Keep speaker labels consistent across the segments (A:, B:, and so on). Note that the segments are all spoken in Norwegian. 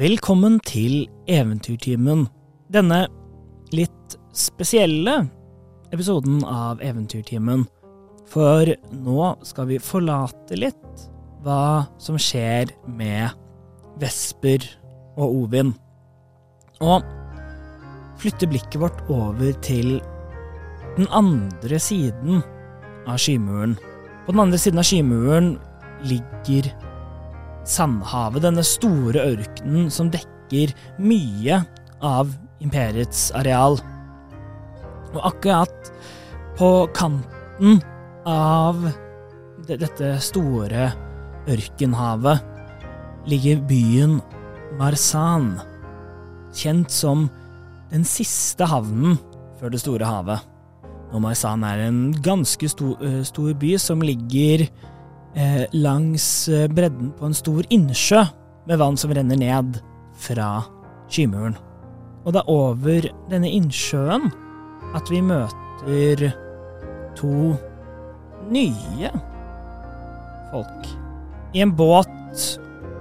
A: Velkommen til Eventyrtimen. Denne litt spesielle episoden av Eventyrtimen. For nå skal vi forlate litt hva som skjer med Vesper og Ovin. Og flytte blikket vårt over til den andre siden av skymuren. På den andre siden av skymuren ligger Sandhavet, denne store ørkenen som dekker mye av imperiets areal. Og akkurat på kanten av dette store ørkenhavet ligger byen Marsan, kjent som den siste havnen før det store havet. Og Marsan er en ganske stor, stor by som ligger eh, langs eh, bredden på en stor innsjø med vann som renner ned fra skymuren. Og det er over denne innsjøen at vi møter to nye folk. I en båt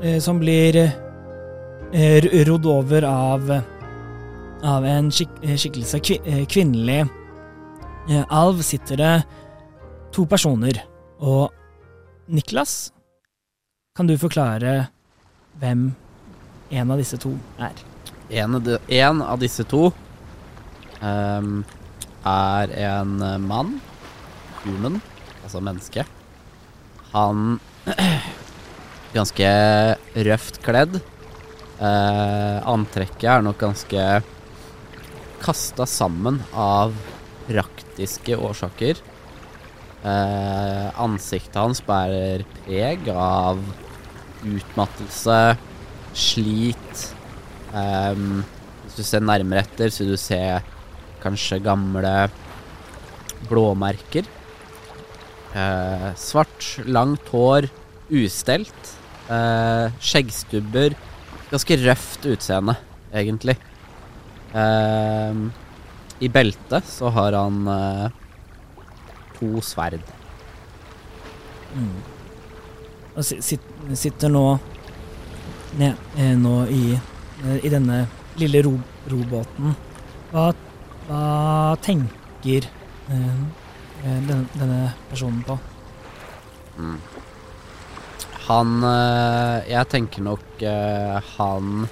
A: eh, som blir eh, rodd over av, av en skik eh, skikkelse kvi eh, kvinnelig alv, sitter det to personer. Og Niklas, kan du forklare hvem en av disse to er?
B: En, en av disse to um, er en mann, human, altså menneske. Han ganske røft kledd. Uh, antrekket er nok ganske kasta sammen av praktiske årsaker. Eh, ansiktet hans bærer preg av utmattelse, slit. Eh, hvis du ser nærmere etter, så vil du se kanskje gamle blåmerker. Eh, svart, langt hår, ustelt. Eh, skjeggstubber. Ganske røft utseende, egentlig. I beltet så har han eh, to sverd.
A: Mm. Og sitter nå ned, eh, nå i, eh, i denne lille ro, robåten. Hva, hva tenker eh, eh, denne, denne, personen på?
B: Mm. Han Jeg tenker nok han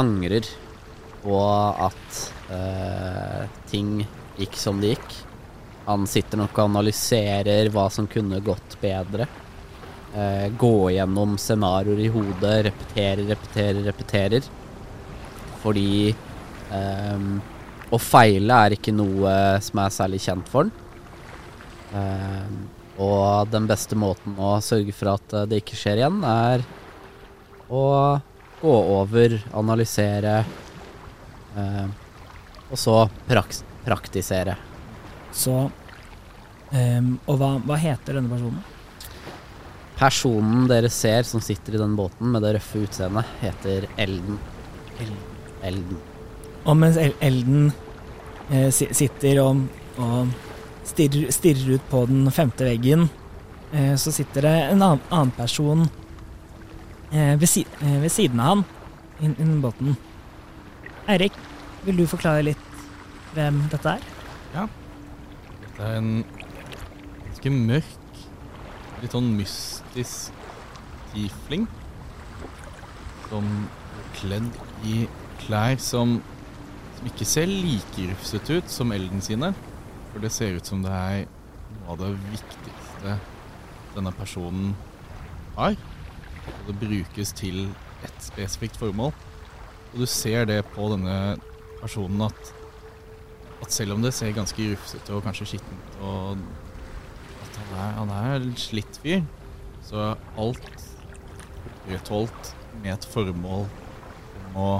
B: angrer på at ting gikk som det gikk. Han sitter nok og analyserer hva som kunne gått bedre. Eh, gå gjennom scenarioer i hodet, repetere, repetere, repeterer. Fordi eh, å feile er ikke noe som er særlig kjent for han. Eh, og den beste måten å sørge for at det ikke skjer igjen, er å gå over, analysere, eh, og så praks praktisere.
A: Så Um, og hva, hva, heter denne personen?
B: Personen dere ser som sitter i den båten med det røffe utseendet, heter Elden. Elden.
A: Og mens Elden eh, sitter og, og stirrer, stirrer, ut på den femte veggen, eh, så sitter det en annen, annen person eh, ved, si, eh, ved, siden av han innen in båten. Eirik, vil du forklare litt hvem dette er?
C: Ja. Dette er en ganske mørk, litt sånn mystisk tiefling. Som er kledd i klær som, som ikke ser like rufsete ut som Elden sine. For det ser ut som det er noe av det viktigste denne personen har. Og det brukes til et spesifikt formål. Og du ser det på denne personen at, at selv om det ser ganske rufsete og kanskje skittent og han er, en slitt fyr. Så alt opprettholdt med et formål om å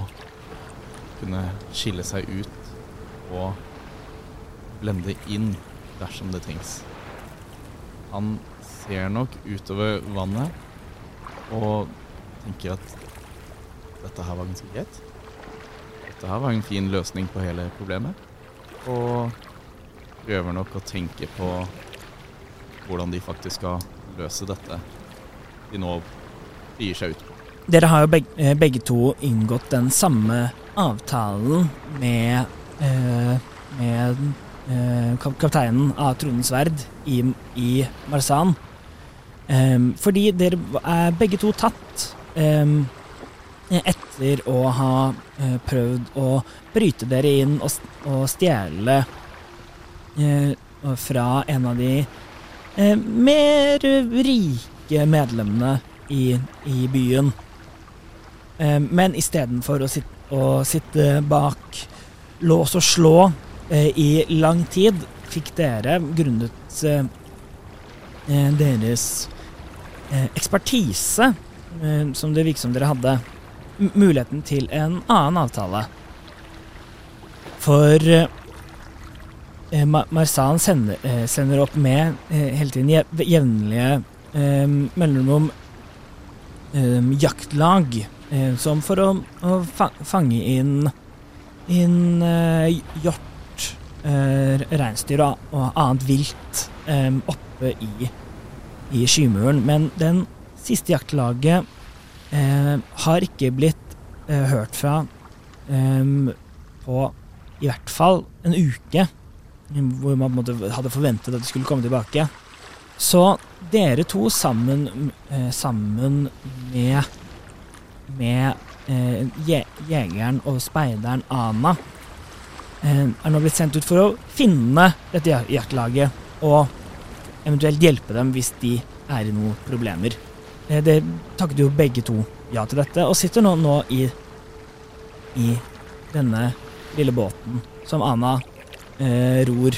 C: kunne skille seg ut og blende inn dersom det trengs. Han ser nok utover vannet og tenker at dette her var ganske greit. Dette her var en fin løsning på hele problemet. Og prøver nok å tenke på hvordan de faktisk skal løse dette de nå begir seg ut på.
A: Dere har jo begge, eh, begge to inngått den samme avtalen med, eh, med eh, kapteinen av Tronens Sverd i, i Marsan. Eh, fordi dere er begge to tatt em, etter å ha eh, prøvd å bryte dere inn og, og stjele eh, fra en av de mer rike medlemmene i, i byen. Eh, men istedenfor å, sitte, å sitte bak lås og slå eh, i lang tid, fikk dere, grunnet eh, eh, deres eh, ekspertise, eh, som det virket som dere hadde, muligheten til en annen avtale. For eh, Marsan sender, eh, sender opp med eh, hele tiden jevnlige eh, mellomrom jaktlag, som for å, å fa fange inn, inn hjort, reinsdyr og, og annet vilt oppe i, i skymuren. Men den siste jaktlaget har ikke blitt hørt fra på i hvert fall en uke, hvor man på en måte hadde forventet at de skulle komme tilbake. Så dere to sammen, eh, sammen med, med eh, jegeren og speideren Ana eh, er nå blitt sendt ut for å finne dette jak- jaktlaget og eventuelt hjelpe dem hvis de er i noen problemer. Eh, det takket jo begge to ja til dette, og sitter nå, nå i, i denne lille båten som Ana eh, ror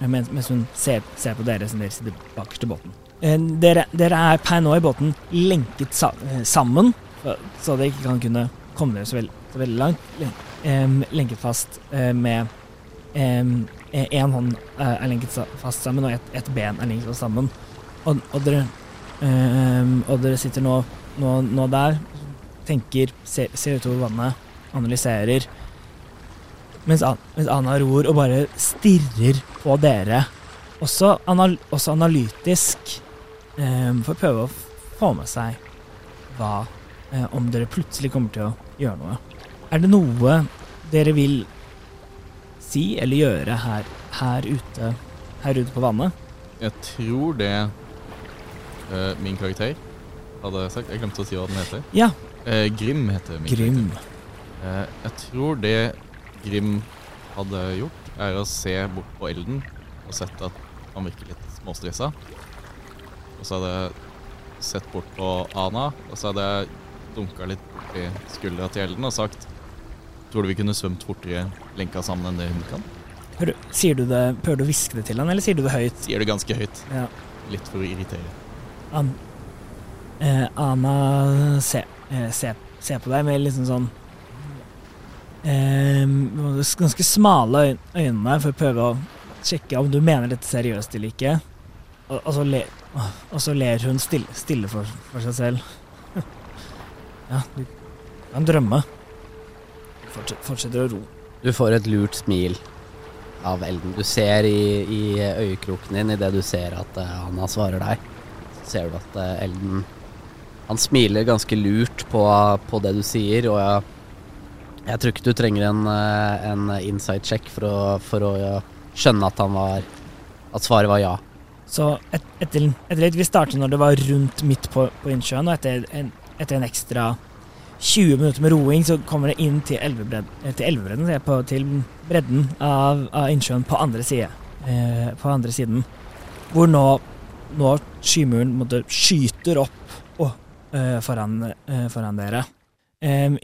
A: eh, mens, mens hun ser, ser på dere som dere sitter bakerst i båten. Eh, dere, dere er per nå i båten lenket sa, eh, sammen, så, dere ikke kan kunne komme dere så, veld, så veldig langt. Em, lenket fast eh, med én hånd eh, er lenket fast sammen, og ett et ben er lenket fast sammen. Og, og, dere, og dere sitter nå, nå, nå der, tenker, ser, ser utover vannet, analyserer. Mens, mens Anna ror og bare stirrer på dere. Også, anal også analytisk. um, for å prøve å få med seg hva um, Om dere plutselig kommer til å gjøre noe. Er det noe dere vil si eller gjøre her, her, ute, her ute på vannet?
C: Jeg tror det uh, min karakter hadde sagt. Jeg glemte å si hva den heter.
A: Ja.
C: Uh, Grim heter min
A: Grim.
C: karakter. Uh, jeg tror det Grim hadde gjort, er å se bort på Elden og sett at han virker litt småstressa. Og så hadde jeg sett bort på Ana, og så hadde jeg dunka litt borti skuldra til Elden og sagt Tror du vi kunne svømt fortere lenka sammen enn det hun kan?
A: Hør, sier du det, prøver du å hviske det til han, eller sier du det høyt?
C: Sier det ganske høyt.
A: Ja.
C: Litt for å irritere.
A: An, eh, Ana ser eh, se, se på deg med liksom sånn Ganske smale øynene øyne for å prøve å sjekke om du mener dette seriøst eller ikke. Og, og, så, ler, og så ler hun stille, stille for, for seg selv. Ja, det er en drømme. Fortsett, fortsetter å ro.
B: Du får et lurt smil av Elden. Du ser i, i øyekroken din idet du ser at uh, Anna svarer deg. Så ser du at uh, Elden Han smiler ganske lurt på, på det du sier, og jeg, jeg tror ikke du trenger en, eh, en inside check for å, for å skjønne at var At svaret var ja.
A: Så et, etter, litt Vi startet når det var rundt midt på, på innsjøen, og etter en, etter en ekstra 20 minutter med roing, så kommer det inn til elvebredden, eh, til, elvebredden, på, til bredden av, av innsjøen på andre side. Eh, på andre siden. Hvor nå, nå skymuren måtte, skyter opp oh, eh, foran, eh, foran dere. Eh,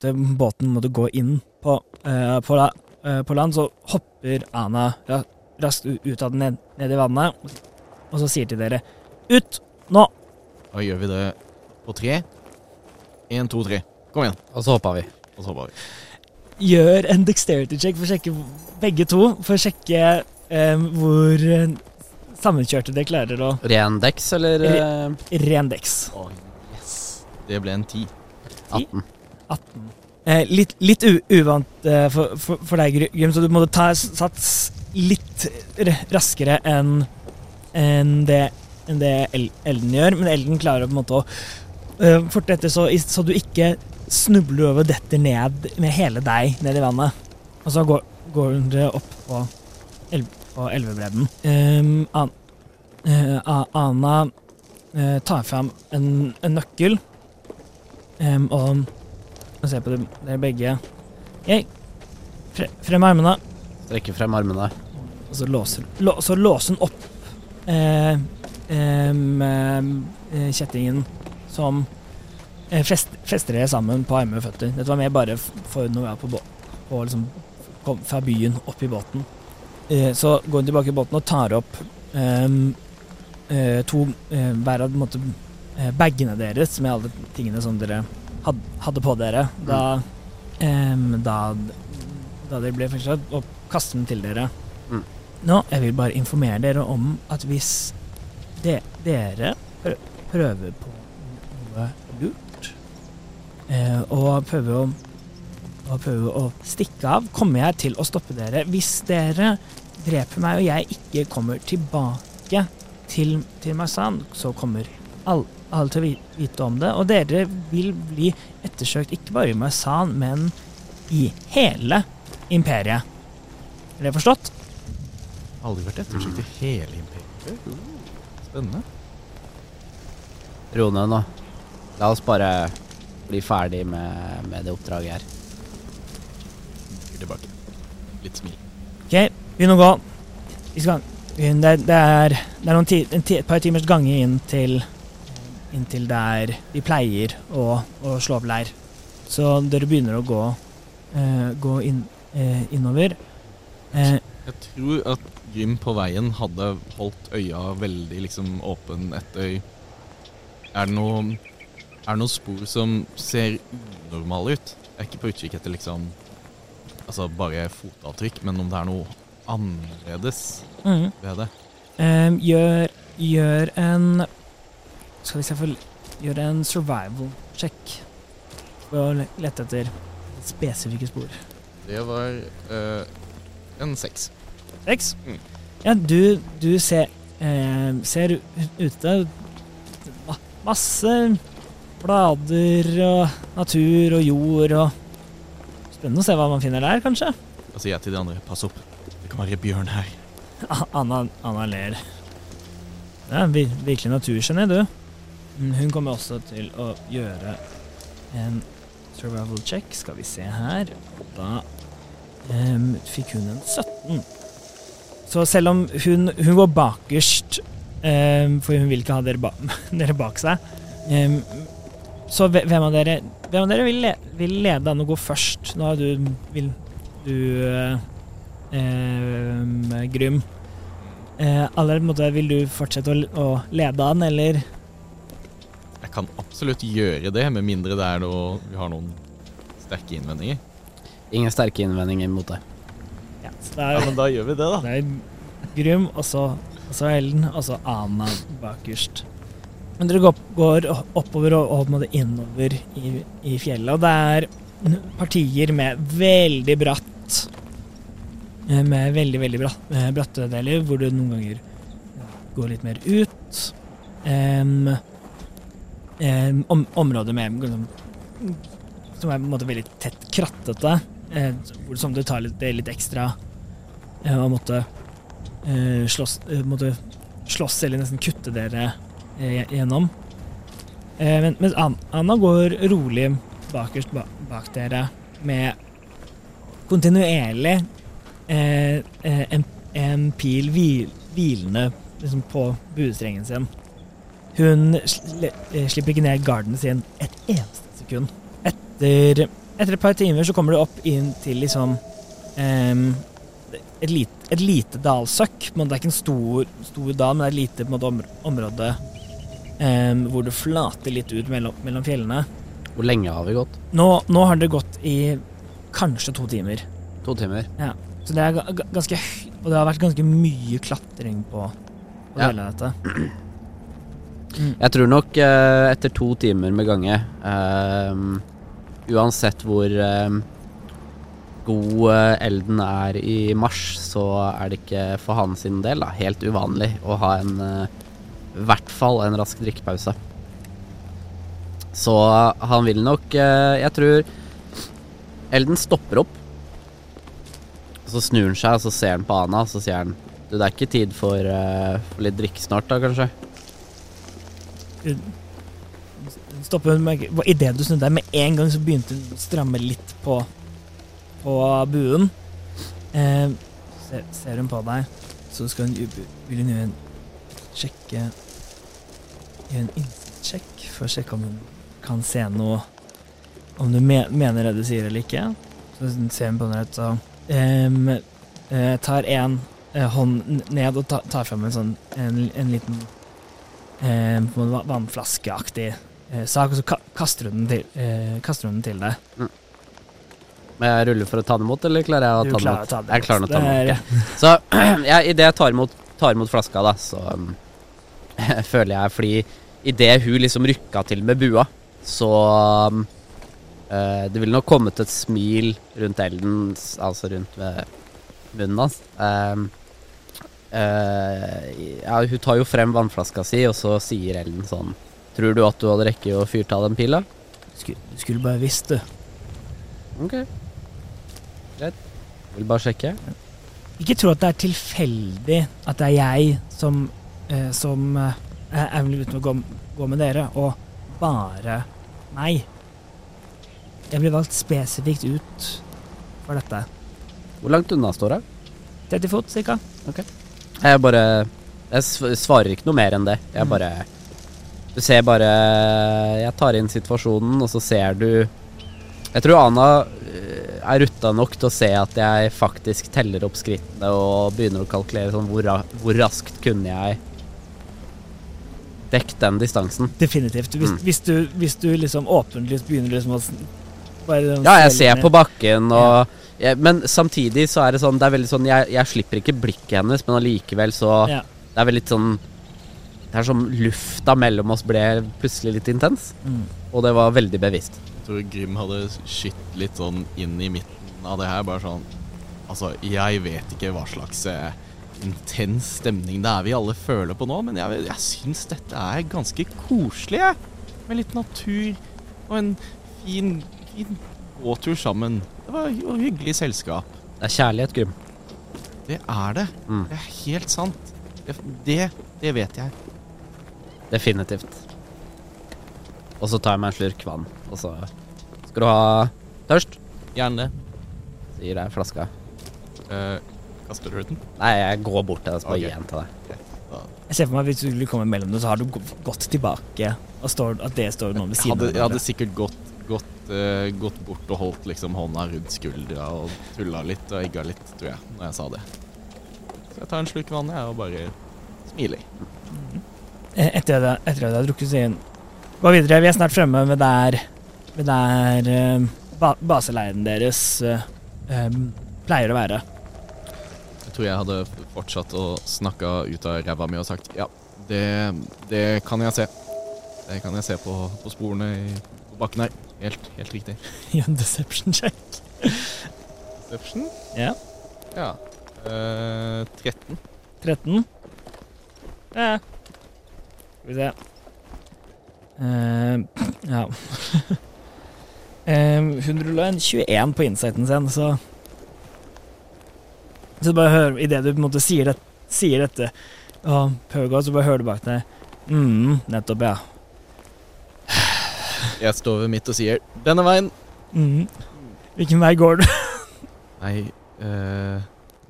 A: Idet båten måtte gå inn på, eh, på, la, eh, på land, så hopper Ana ra, raskt ut av den ned, ned i vannet, og så sier til dere Ut! Nå!
C: Da gjør vi det på tre. Én, to, tre. Kom igjen.
B: Og så hopper vi.
C: Og så hopper vi.
A: Gjør en dexterity check for å sjekke begge to, for å sjekke eh, hvor eh, sammenkjørte dere klarer å
B: Ren dex, eller? Re,
A: Ren dex.
B: Å, yes.
C: Det ble en ti.
B: 18.
A: 18. Eh, litt litt uvant eh, for, for, for deg, Grym, så du måtte ta sats litt raskere enn enn det, en det El Elden gjør. Men Elden klarer på en måte å eh, forte etter, så, så du ikke snubler over detter ned med hele deg ned i vannet. Og så går, går dere opp på, el på elvebredden. Um, An eh, Ana eh, tar fram en, en nøkkel em, og og ser på dere begge. Jeg fre, Frem armene,
B: Strekker frem armene.
A: og så låser, lå, så låser hun opp eh, em, eh, kjettingen som eh, fest, fester dere sammen på armer og føtter. Dette var mer bare for når vi er på, båten Og liksom, kom fra byen opp i båten. Eh, så går hun tilbake i båten og tar opp eh, to eh, hver av eh, bagene deres med alle tingene som dere hadde på dere da, em, da, da de ble fengslet, og kaste dem til dere.
B: Mm.
A: Nå, jeg vil bare informere dere om at hvis de, dere prøver på noe lurt, eh, og prøver å, og prøver å stikke av, kommer jeg til å stoppe dere. Hvis dere dreper meg og jeg ikke kommer tilbake til, til Marsan, så kommer all, alle til å vite om det. Og dere vil bli ettersøkt ikke bare i Marsan, men i hele imperiet. Er det forstått?
C: Aldri vært ettersøkt i hele imperiet. Spennende.
B: Ro ned nå. La oss bare bli ferdig med, med det oppdraget her.
C: Tilbake. Litt smil.
A: Ok, begynn å gå. Vi skal, det, er- det er, det er noen ti, en ti, et par timers gange inn til, inn til der vi pleier å, å slå opp leir. Så dere begynner å gå, eh, gå inn, eh, innover. Eh,
C: Jeg tror at Grim på veien hadde holdt øya veldig liksom åpen etter Er det noe Er det noen spor som ser unormale ut? Jeg er ikke på utkikk etter liksom Altså bare fotavtrykk, men om det er noe annerledes
A: mm,
C: ved det.
A: Um, gjør, gjør en Skal vi se for Gjør en survival check å lette etter spesifikke spor.
C: Det var uh, en seks.
A: Seks?
C: Mm.
A: Ja, du, du ser, eh, ser ute masse blader og natur og jord og Spennende å se hva man finner der, kanskje.
C: Da sier jeg til de andre pass opp, det kan være bjørn her.
A: Anna, Anna ler. Det er vir- virkelig naturgeni, du. Mm, Hun kommer også til å gjøre en survival check. Skal vi se her. Da um, fikk hun en 17. Så selv om hun, hun går bakerst, um, for hun vil ikke ha dere, ba dere bak seg um, Så hvem av dere, hvem av dere vil, le vil lede an å gå først? Nå har du vil du uh, Grym. Uh, allerede måte, vil du fortsette å, å lede an, eller?
C: Jeg kan absolutt gjøre det, med mindre det er noe vi har noen sterke innvendinger.
B: Ingen sterke innvendinger mot det.
A: Ja, så det er,
C: men da gjør vi det, da.
A: det er Grym, og så, og så Ellen, og så Ana bakerst. Men dere går, går oppover og, og innover i, i fjellet, og det er partier med veldig bratt eh, Med veldig, veldig bratt, eh, bratte deler, hvor du noen ganger går litt mer ut. Em, em, om, områder med liksom, Som er på en måte veldig tett krattete, eh, som det tar litt, det litt ekstra eh, å måtte eh, slåss, eh, måtte slåss eller nesten kutte dere eh, gjennom. Eh, men, mens Anna går rolig bakerst ba bak dere med kontinuerlig eh, eh, en, en pil hvil hvilende liksom, på buestrengen sin. Hun eh, slipper ikke ned garden sin et eneste sekund. Etter, etter et par timer så kommer du opp inn til liksom um, et, lite, et lite dalsøkk. men Det er ikke en stor, stor dal, men det er et lite måte, om- område um, hvor det flater litt ut mellom, mellom fjellene.
B: Hvor lenge har vi gått?
A: Nå, nå har det gått i kanskje to timer.
B: To timer. Ja.
A: Så det er ga- ga- ganske Og det har vært ganske mye klatring på, på
B: Ja.
A: hele dette.
B: Jeg tror nok eh, etter to timer med gange ehm, Uansett hvor ehm, god Elden er i mars, så er det ikke for han sin del da, helt uvanlig å ha en I hvert fall en rask drikkepause. Så han vil nok Jeg tror Elden stopper opp. Så snur han seg, og så ser han på Ana, og så sier han Du, det er ikke tid for, for litt drikke snart, da, kanskje?
A: Stoppe med Idet du snudde deg, med en gang så begynte hun å stramme litt på, på buen. Eh, ser, ser hun på deg, så skal hun, vil hun gjøre en sjekke Gjøre en innsiktssjekk for å sjekke om hun kan se noe Om du me, mener det du sier eller ikke. Så ser hun på deg, så eh, tar en eh, hånd ned og tar, tar fram en sånn en, en liten eh, vannflaskeaktig eh, sak, og så kaster, hun den til, eh, kaster hun den til deg.
B: Men jeg ruller for å ta den imot, eller klarer jeg å ta den imot? Jeg klarer å ta den imot.
A: er-
B: Så jeg, idet jeg tar imot, tar imot flaska, da, så um, føler jeg Fordi idet hun liksom rykka til med bua, så um, uh, Det ville nok kommet et smil rundt elden, altså rundt ved munnen hans. Um, eh, ja, hun tar jo frem vannflaska si, og så sier Ellen sånn Tror du at du hadde rekket å fyrte av den pila?
A: Skulle, skulle bare visst, du.
B: Ok. Greit. Vil bare sjekke.
A: Ikke tro at det er tilfeldig at det er jeg som, eh, som eh, er villig ute å gå, gå med dere, og bare meg. Jeg ble valgt spesifikt ut for dette.
B: Hvor langt unna står hun?
A: 30 fot, cirka.
B: Jeg bare Jeg svarer ikke noe mer enn det. Jeg
A: Mm.
B: bare Du ser bare Jeg tar inn situasjonen, og så ser du Jeg tror Ana øh, er rutta nok til å se at jeg faktisk teller opp skrittene og begynner å kalkulere sånn hvor, hvor raskt kunne jeg dekket den distansen.
A: Definitivt. Hvis,
B: Mm.
A: hvis, du, hvis du liksom åpenlyst begynner liksom å bare
B: Ja, jeg ser på bakken og jeg, Men samtidig så er det sånn Det er veldig sånn Jeg, jeg slipper ikke blikket hennes, men allikevel så
A: Ja.
B: Det er veldig sånn Det er som lufta mellom oss ble plutselig litt intens.
A: Mm.
B: Og det var veldig bevisst.
C: Jeg tror Grim hadde skytt litt sånn inn i midten av det her. Bare sånn Altså, jeg vet ikke hva slags eh, intens stemning det er vi alle føler på nå, men jeg, jeg syns dette er ganske koselig, jeg. Med litt natur og en fin, fin gåtur sammen. Det var jo hyggelig selskap.
B: Det er kjærlighet, Gym.
C: Det er det.
B: Mm.
C: Det er helt sant. Det, det, det vet jeg.
B: Definitivt. Og så tar jeg meg en slurk vann, og så Skal du ha tørst?
C: Gjerne.
B: Så gir jeg flaska.
C: Uh, kaster du den?
B: Nei, jeg går bort til deg og gir den til deg.
A: Jeg ser for meg at Hvis du kommer mellom det, så har du gått tilbake, og står, at det står noen ved siden av
C: jeg hadde sikkert gått, gått, uh, gått bort og holdt liksom hånda rundt skuldra og tulla litt og egga litt, tror jeg, når jeg sa det. Så jeg tar en slurk vann jeg, og bare smiler.
A: Mm. Etter at jeg har drukket, sier hun Gå videre, vi er snart fremme ved der Ved der uh, ba baseleiren deres uh, eh, pleier å være.
C: Jeg tror jeg hadde fortsatt å snakke ut av ræva mi og sagt ja, det, det kan jeg se. Det kan jeg se på, på sporene i, på bakken her. Helt, helt riktig.
A: Gjør en deception check.
C: deception?
A: Ja.
C: Ja. Uh, 13.
A: 13. Ja. Skal vi se. uh, ja. uh, hun rulla en 21 på insighten sin, så Så bare hør Idet du på en måte sier, det, sier dette og gå, så bare hører du bak deg mm, Nettopp, ja.
C: Jeg står ved mitt og sier 'denne veien'.
A: Mm. Hvilken vei går du?
C: Nei, eh,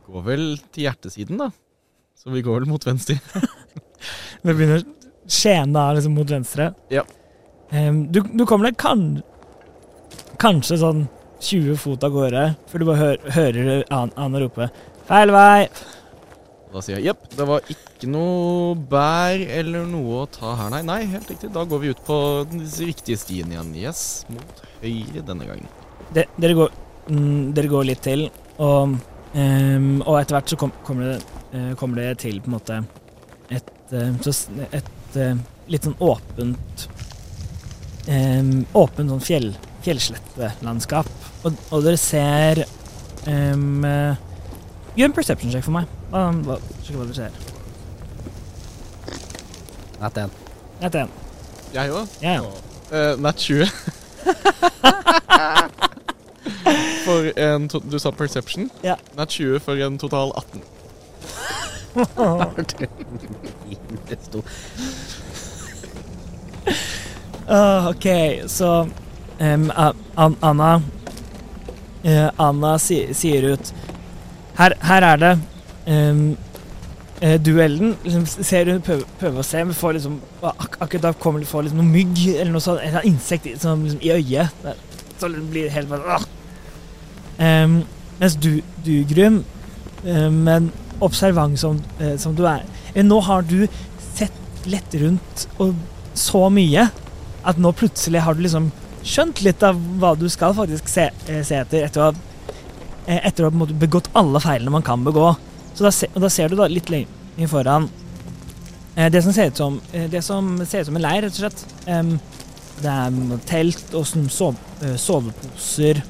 C: går vel til hjertesiden, da. Så vi går vel mot venstre.
A: Det begynner skjene da, liksom mot venstre.
C: Ja.
A: Um, du, du kommer deg kan, kanskje sånn 20 fot av gårde, før du bare hør, hører An- Anna rope 'feil vei'.
C: Da sier jeg jepp, det var ikke noe bær eller noe å ta her, nei. Nei, helt riktig. Da går vi ut på den riktige stien igjen. Yes, mot høyre denne gangen.
A: De, dere, går, mm, dere går litt til, og, um, og etter hvert så kom, kommer, det, uh, kommer det til på en måte et, uh, et uh, litt sånn åpent um, Åpent sånn fjell, fjellslettelandskap. Og, og dere ser um, Gjør en perception check for meg. Hva, hva, sjekk hva dere ser.
B: Nat 1.
A: Nett én.
C: Jeg òg?
A: Yeah. ja.
C: Uh, nat 20. for en to Du sa perception?
A: Ja.
C: Nat 20 for en total 18.
B: uh,
A: Ah, ok, så um, An Anna uh, Anna si, sier ut Her, her er det em, eh, duellen. Liksom, ser hun prøver, prøver å se, men får liksom ak akkurat da kommer du får liksom noe mygg eller noe sånt, eller insekt i, sånn, liksom, i øyet. Der. Så det blir helt bare um, Mens du, du Grym, eh, men observant som, eh, som du er eh, Nå har du sett lett rundt og så mye at nå plutselig har du liksom skjønt litt av hva du skal faktisk se, se etter, etter å etter å ha begått alle feilene man kan begå. Så da, se, da ser du da litt lenger foran eh, det som ser ut som eh, Det som ser ut som en leir, rett og slett. Um, det er telt og sånn sov, eh, soveposer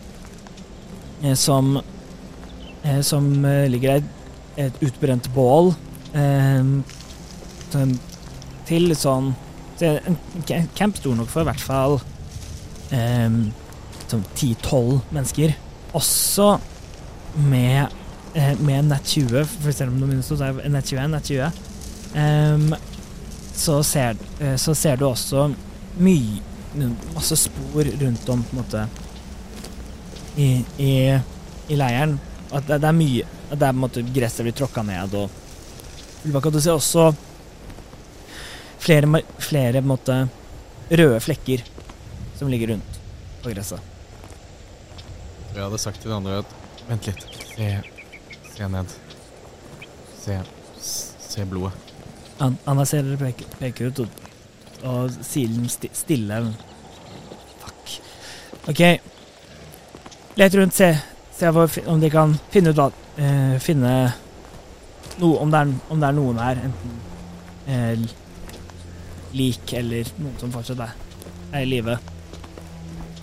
A: eh, som eh, Som eh, ligger der. Et utbrent bål. til litt sånn så en camp stor nok for i hvert fall 10-12 mennesker. Også med, eh, med nett 20, for selv om det minst så er nett 21, nett 20. Em, så, ser, eh, så ser du også mye masse spor rundt om på en måte i, i, i leiren. At det, det er mye At det er på en måte gresset blir tråkka ned og fullbakka. Du ser også flere, flere på en måte, røde flekker som ligger rundt på gresset.
C: Jeg hadde sagt til de andre at Vent litt. Se, se ned. Se, se blodet.
A: An Anna ser dere peker, peker ut, og, og liksom sti stille Fuck. OK. Let rundt, se, se om de kan finne ut hva eh, Finne noe om det, er, om det er noen her. Enten eh, lik eller noen som fortsatt er, er i live.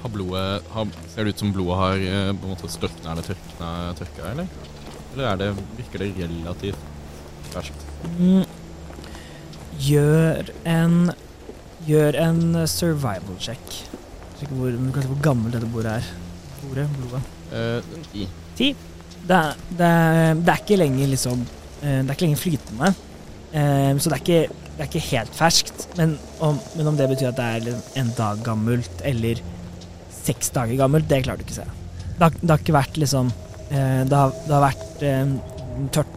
C: Har blodet har, Ser det ut som blodet har eh, på en måte størkna eller tørkna, tørka, eller? Eller er det, virker det relativt ferskt?
A: Mm. Gjør en Gjør en survival check. Sjekk hvor, hvor gammelt dette bordet er. Bordet, blodet.
C: Uh, ti.
A: Ti. Det, er- det, er- det er ikke lenger liksom eh, Det er ikke lenger flytende. Um, Så det er ikke, det er ikke helt ferskt. Men om, men om det betyr at det er liksom en dag gammelt eller seks dager gammelt, det klarer du ikke å se. Det har, det har ikke vært liksom eh, Det har, det har vært eh, tørt,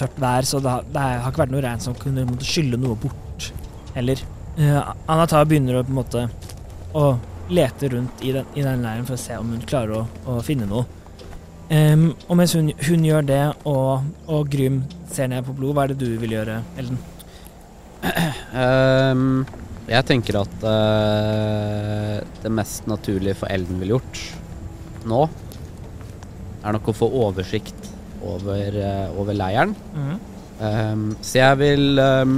A: tørt vær, så det har, det har ikke vært noe regn som kunne måtte skylle noe bort heller. Eh, Anata begynner å på en måte å lete rundt i den, i den leiren for å se om hun klarer å, å finne noe. Um, og mens hun, hun gjør det, og, og Grym ser ned på blod, hva er det du vil gjøre, Elden?
B: Um, jeg tenker at uh, det mest naturlige for Elden ville gjort nå, er nok å få oversikt over, eh, over leiren. Ehm, så jeg vil um,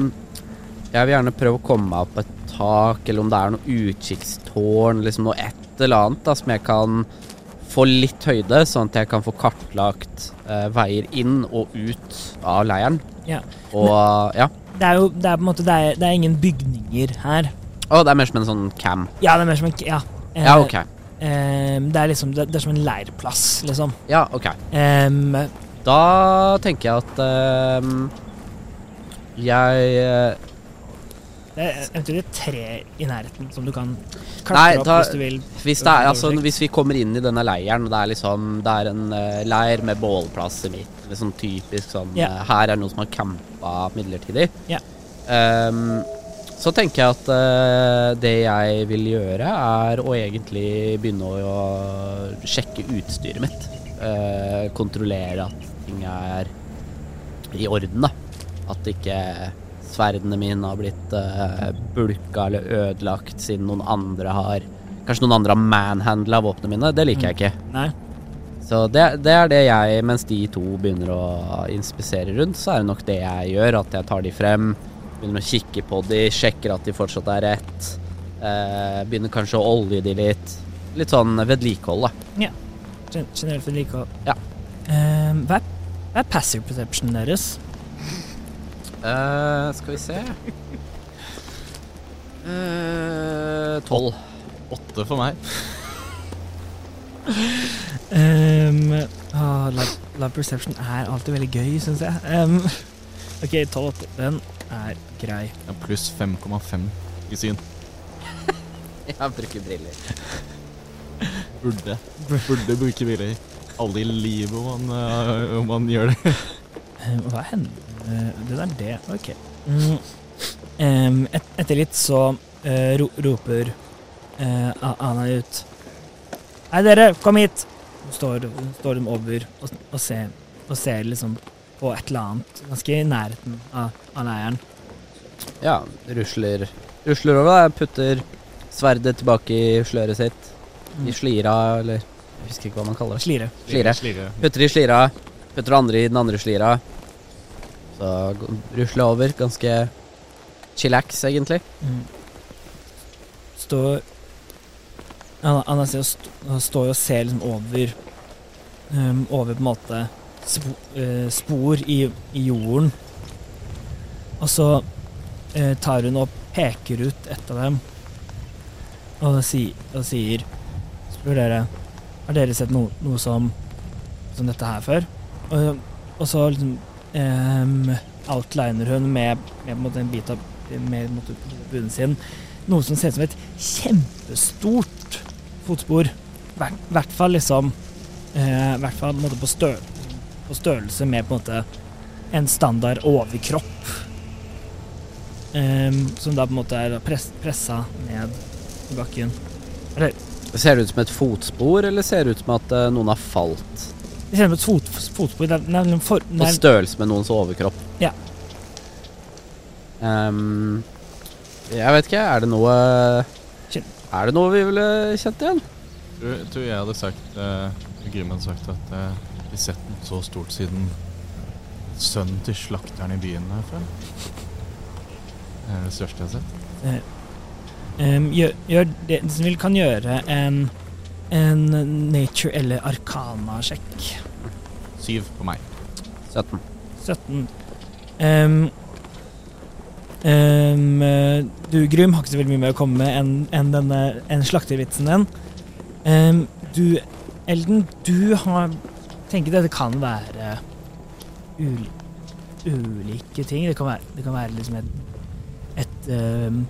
B: Jeg vil gjerne prøve å komme meg opp et tak, eller om det er noe utkikkstårn, liksom noe et eller annet da, som jeg kan få litt høyde, sånn at jeg kan få kartlagt uh, veier inn og ut av leiren.
A: Ja.
B: Og ja.
A: Det er jo det er på en måte Det er, det er ingen bygninger her.
B: Å, det er mer som en sånn cam.
A: Ja, det er mer som en Ja.
B: Ja, ok.
A: Em, det er liksom det, det er som en leirplass, liksom.
B: Ja, ok.
A: Um,
B: Da tenker jeg at um, jeg eh,
A: det er eventuelt et tre i nærheten som du kan
B: Nei,
A: klatre opp
B: da-
A: hvis du vil.
B: Hvis er, altså, hvis vi kommer inn i denne leiren, det er liksom Det er en uh, leir med bålplass i midten, liksom typisk sånn
A: yeah.
B: uh, Her er det noen som har campa midlertidig.
A: Ja.
B: Ehm, så tenker jeg at uh, det jeg vil gjøre, er å egentlig begynne å, å sjekke utstyret mitt. Uh, kontrollere at ting er i orden, da. At ikke sverdene mine har blitt uh, bulka eller ødelagt siden noen andre har Kanskje noen andre har manhandla våpnene mine. Det liker jeg ikke.
A: Nei.
B: Så det, det er det jeg, mens de to begynner å inspisere rundt, så er det nok det jeg gjør. At jeg tar de frem, Begynner å kikke på de, sjekker at de fortsatt er rett. Eh, begynner kanskje å olje de litt. Litt sånn vedlikehold, da.
A: Gen generelt vedlikehold.
B: Ja.
A: Eh, hva, er, hva er passive perception deres?
B: Eh, skal vi se Tolv.
C: Åtte for meg.
A: Um, oh, love, love perception er alltid veldig gøy, syns jeg. Um, OK, 12-8. Den er grei.
C: Ja, Pluss 5,5 i syn.
B: Jeg bruker briller.
C: Burde. Burde bruke briller. Aldri i livet om man, øh, om man gjør det.
A: Um, hva hender uh, Det er det. OK. Mm. Um, et, etter litt så uh, ro roper uh, Ana ut. Hei, dere, kom hit! Står, står de over og, og, ser, og ser liksom på et eller annet ganske i nærheten av, av leiren.
B: Ja, rusler, rusler over. da. Putter sverdet tilbake i sløret sitt. I slira, eller Jeg husker ikke hva man kaller det.
A: Slire.
B: Slire.
C: Slire.
B: Putter i slira. Putter det andre i den andre slira. Så rusler jeg over. Ganske chillax, egentlig.
A: Mm. Står Han, st står og ser liksom over um, Over på en måte eh, spor i, i jorden. Og så eh, tar hun og peker ut et av dem og, si, og sier Spør dere Har dere sett noe, noe som Som dette her før? Og, og så liksom eh, outliner hun med, med en bit av med bunnen sin noe som ser ut som et kjempestort fotspor. I hvert, fall liksom eh, hvert fall på, måte på, størrelse med på en måte en standard overkropp. Um, som da på en måte er press, pressa ned i bakken. Eller
B: Ser det ut som et fotspor, eller ser det ut som at eh, noen har falt?
A: det ser ut som et fot, fotspor. Det er, det er, for, det
B: På størrelse med noens overkropp?
A: Ja.
B: Um, jeg vet ikke, er det noe Er det noe vi ville kjent igjen?
C: Tror, tror jeg hadde sagt uh, Grim hadde sagt at uh, ikke sett noe så stort siden sønnen til slakteren i byen her før. Det er det største jeg har sett.
A: Um, gjør, gjør det som vil kan gjøre en en nature- eller arcana-sjekk.
C: Syv på meg.
B: 17.
A: 17. Um, ehm, eh, du, Grym, har ikke så veldig mye mer å komme med enn en denne enn slaktervitsen din. Ehm, du, Elden, du har tenkt at det kan være ul, ulike ting. Det kan være, det kan være liksom et, et um,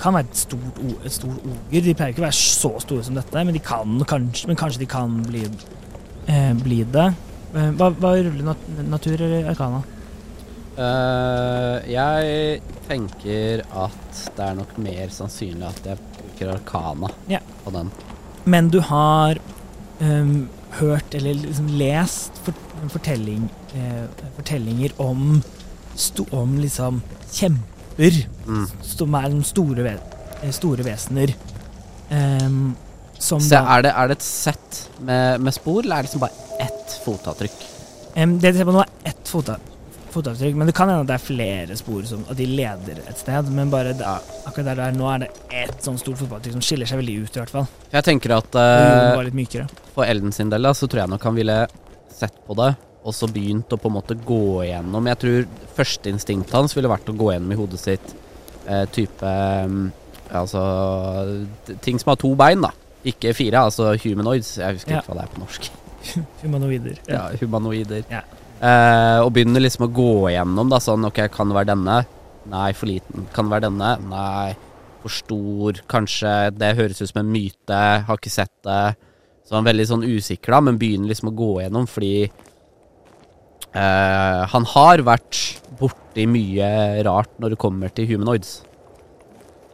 A: kan være et stort, et stort oger. De pleier ikke å være så store som dette, men de kan kanskje, men kanskje de kan bli, eh, bli det. Eh, Hva, hva ruller nat natur eller arkana?
B: Uh, jeg tenker at det er nok mer sannsynlig at jeg bruker arkana
A: yeah.
B: på den.
A: Men du har ehm, hørt eller liksom lest fortelling, eh, fortellinger om, sto, om liksom kjemper
B: Mm.
A: som er store, ve eh, store vesener. Um, som
B: Se,
A: da
B: er, det, er det et sett med, med spor, eller er det liksom bare ett fotavtrykk?
A: Um, Det du ser på nå, er ett fota, fotavtrykk, men det kan hende at det er flere spor som at de leder et sted. Men bare det, akkurat der, der nå er det ett sånn stort fotavtrykk som skiller seg veldig ut, i hvert fall.
B: Jeg tenker at
A: mykere.
B: for Elden sin del, da, så tror jeg nok han ville sett på det, og så begynt å på en måte gå igjennom. Jeg tror førsteinstinktet hans ville vært å gå gjennom i hodet sitt uh, type um, Altså ting som har to bein, da. Ikke fire, altså humanoids. Jeg husker
A: Ja.
B: ikke hva det er på norsk.
A: Humanoider.
B: Ja, humanoider.
A: Ja.
B: Eh, og begynner liksom å gå igjennom, da, sånn ok, kan det være denne? Nei, for liten. Kan det være denne? Nei, for stor. Kanskje det høres ut som en myte, har ikke sett det. Så han er veldig sånn usikker, da, men begynner liksom å gå igjennom fordi eh, han har vært borti mye rart når det kommer til humanoids.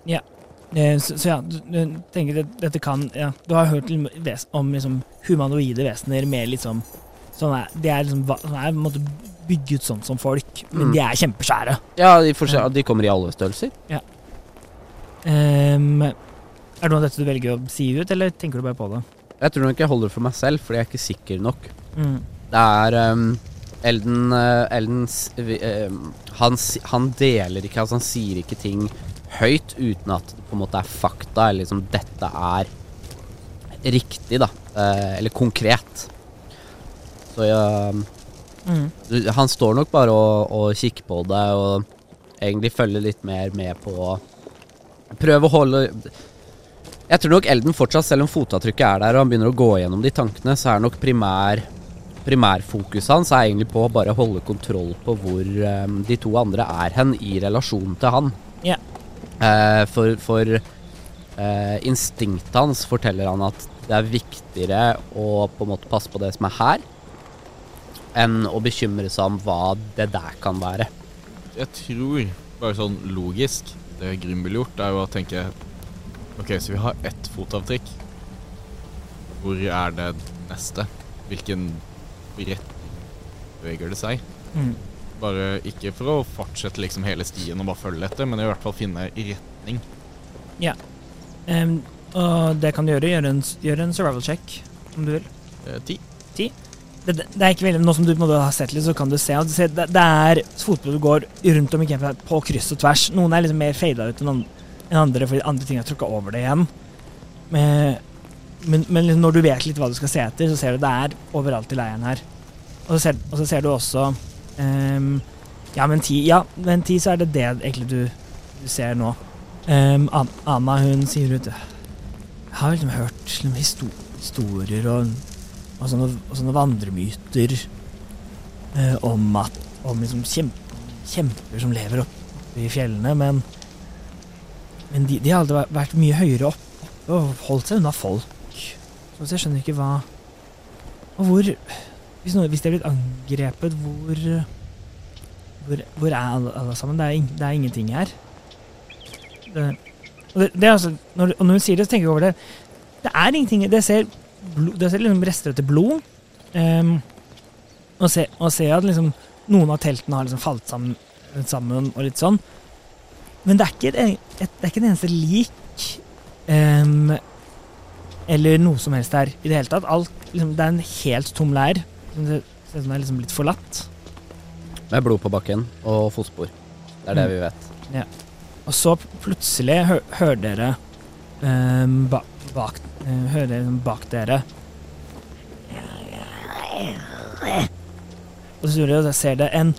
A: Ja. Så, så ja, du, du tenker at dette kan ja, Du har hørt om liksom, humanoide vesener med liksom sånn er, De er liksom sånn er, på en måte bygget sånn som folk, men
B: Mm.
A: de er kjempeskjære.
B: Ja, de, forskjell- de kommer i alle størrelser.
A: Ehm, er det noe av dette du velger å si ut, eller tenker du bare på det?
B: Jeg tror nok jeg holder det for meg selv, fordi jeg er ikke sikker nok.
A: Mm.
B: Det er um, Elden, uh, eh, han, han deler ikke Altså han sier ikke ting høyt uten at det på en måte er fakta, eller liksom dette er riktig, da. Uh, eller konkret. Så ja
A: Mm.
B: Han står nok bare og, og kikker på det og egentlig følger litt mer med på Prøv å holde Jeg tror nok Elden fortsatt, selv om fotavtrykket er der og han begynner å gå gjennom de tankene, så er nok primær primærfokuset hans er egentlig på å bare holde kontroll på hvor um, de to andre er hen i relasjon til han.
A: Ja.
B: Uh, for for uh, instinktet hans forteller han at det er viktigere å på en måte passe på det som er her, enn å bekymre seg om hva det der kan være.
C: Jeg tror, bare sånn logisk, det Grim ville gjort, er jo å tenke Ok, så vi har ett fotavtrykk. Hvor er det neste? Hvilken retning beveger det seg?
A: Mm.
C: Bare ikke for å fortsette liksom hele stien og bare følge etter, men i hvert fall finne retning.
A: Em, og det kan du gjøre. Gjøre en, gjør en survival check, om du vil.
C: Eh, ti.
A: Det, det er ikke veldig, Nå som du har sett litt, så kan du se at det, det er fotball du går rundt om i campen på kryss og tvers. Noen er liksom mer fada ut enn andre fordi andre ting har trukket over det igjen. Men, men, men liksom når du vet litt hva du skal se etter, så ser du det er overalt i leiren her. Og så ser, og så ser du også um, Ja, men ti, ja, men ti så er det det egentlig du, du ser nå. Um, Anna hun sier ut Jeg har liksom hørt liksom, historier og og sånne, og sånne vandremyter eh, om at om liksom kjemper, kjemper som lever oppe i fjellene, men men de, de har aldri vært- mye høyere opp, oppe og holdt seg unna folk. Så jeg skjønner ikke hva Og hvor Hvis, noe, hvis de er blitt angrepet, hvor Hvor, hvor er alle, alle sammen? Det er, in, det er ingenting her. Det, det, det er altså, når, når hun sier det, så tenker jeg over det. Det er ingenting Det ser blod, det ser liksom rester etter blod. Um, og, se, og ser at liksom noen av teltene har liksom falt sammen, sammen og litt sånn. Men det er ikke, et, et, det er ikke en eneste lik um, eller noe som helst her i det hele tatt. Alt, liksom, det er en helt tom leir. Det ser ut som det er liksom litt forlatt.
B: Med blod på bakken og fotspor. Det er det
A: Mm.
B: vi vet.
A: Og så plutselig hø hører dere um, ba bak, hører dere liksom bak dere Og så ser dere en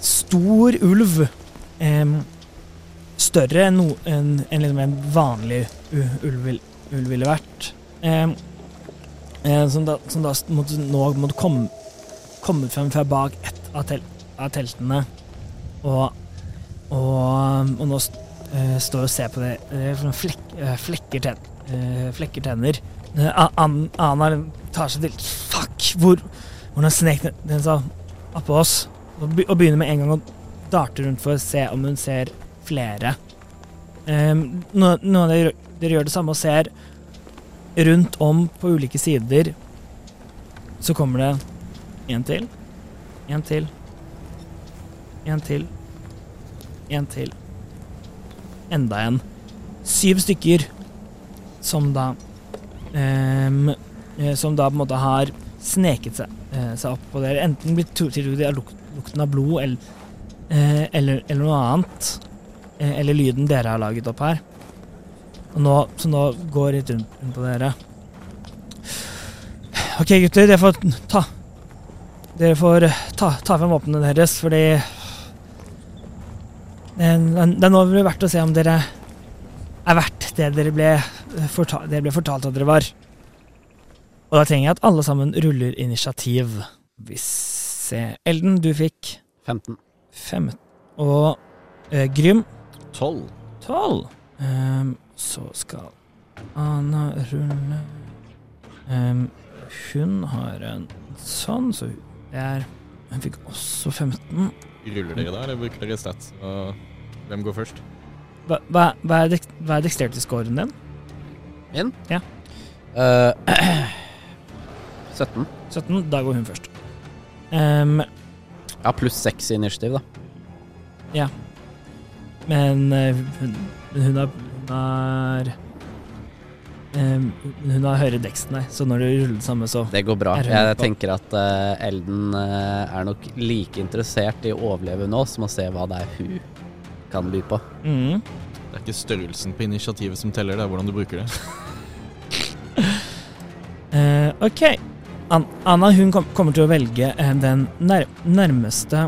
A: stor ulv. større enn no, en, en, liksom en vanlig ulv, ulv ville vært. Eh, som da, som da måtte, nå måtte komme, komme frem fra bak ett av, tel av teltene. Og, og, og nå st eh, står og ser på det. det er sånne flek eh, flekker, eh, flekker tenner. Uh, An tar seg til Fuck! Hvor Hvordan snek den, den seg oppå oss? Og, be og begynner med en gang å darte rundt for å se om hun ser flere. Um, Noen no av dere, dere gjør det samme og ser rundt om på ulike sider. Så kommer det en til, en til, en til, en til. Enda en. Syv stykker som da eh, Som da på en måte har sneket seg, eh, seg opp på dere. Enten blitt tiltrukket av luk lukten av blod eller, eh, eller, eller noe annet. Eh, eller lyden dere har laget opp her. Og nå, så nå går litt rundt, på dere. Ok, gutter, dere får ta Dere får ta, ta frem våpnene deres, fordi det er nå verdt å se om dere er verdt det dere ble, forta det ble fortalt at dere var. Og da trenger jeg at alle sammen ruller initiativ. Vi ser Elden, du fikk
B: 15.
A: 15. Og eh, Grym
C: Tolv.
A: tolv. Ehm, så skal Anna rulle um, Hun har en sånn, så det er Hun fikk også 15.
C: Ruller dere da, eller bruker dere stats? Og hvem går først?
A: Hva, hva, hva er, dek- hva er dexterity-scoren din?
B: Min?
A: Ja.
B: Uh, 17.
A: 17. Da går hun først. Um,
B: Ja, pluss 6 i initiativ, da.
A: men eh, hun, hun har, hun har Um, Hun har høyere dekst enn deg, så når du ruller det samme, så
B: Det går bra.
A: Er
B: Jeg
A: på?
B: tenker at uh, Elden uh, er nok like interessert i å overleve nå som å se hva det er hun kan by på.
A: mm.
C: Det er ikke størrelsen på initiativet som teller, det er hvordan du bruker det.
A: uh, OK. An Anna hun kom kommer til å velge uh, den nær nærmeste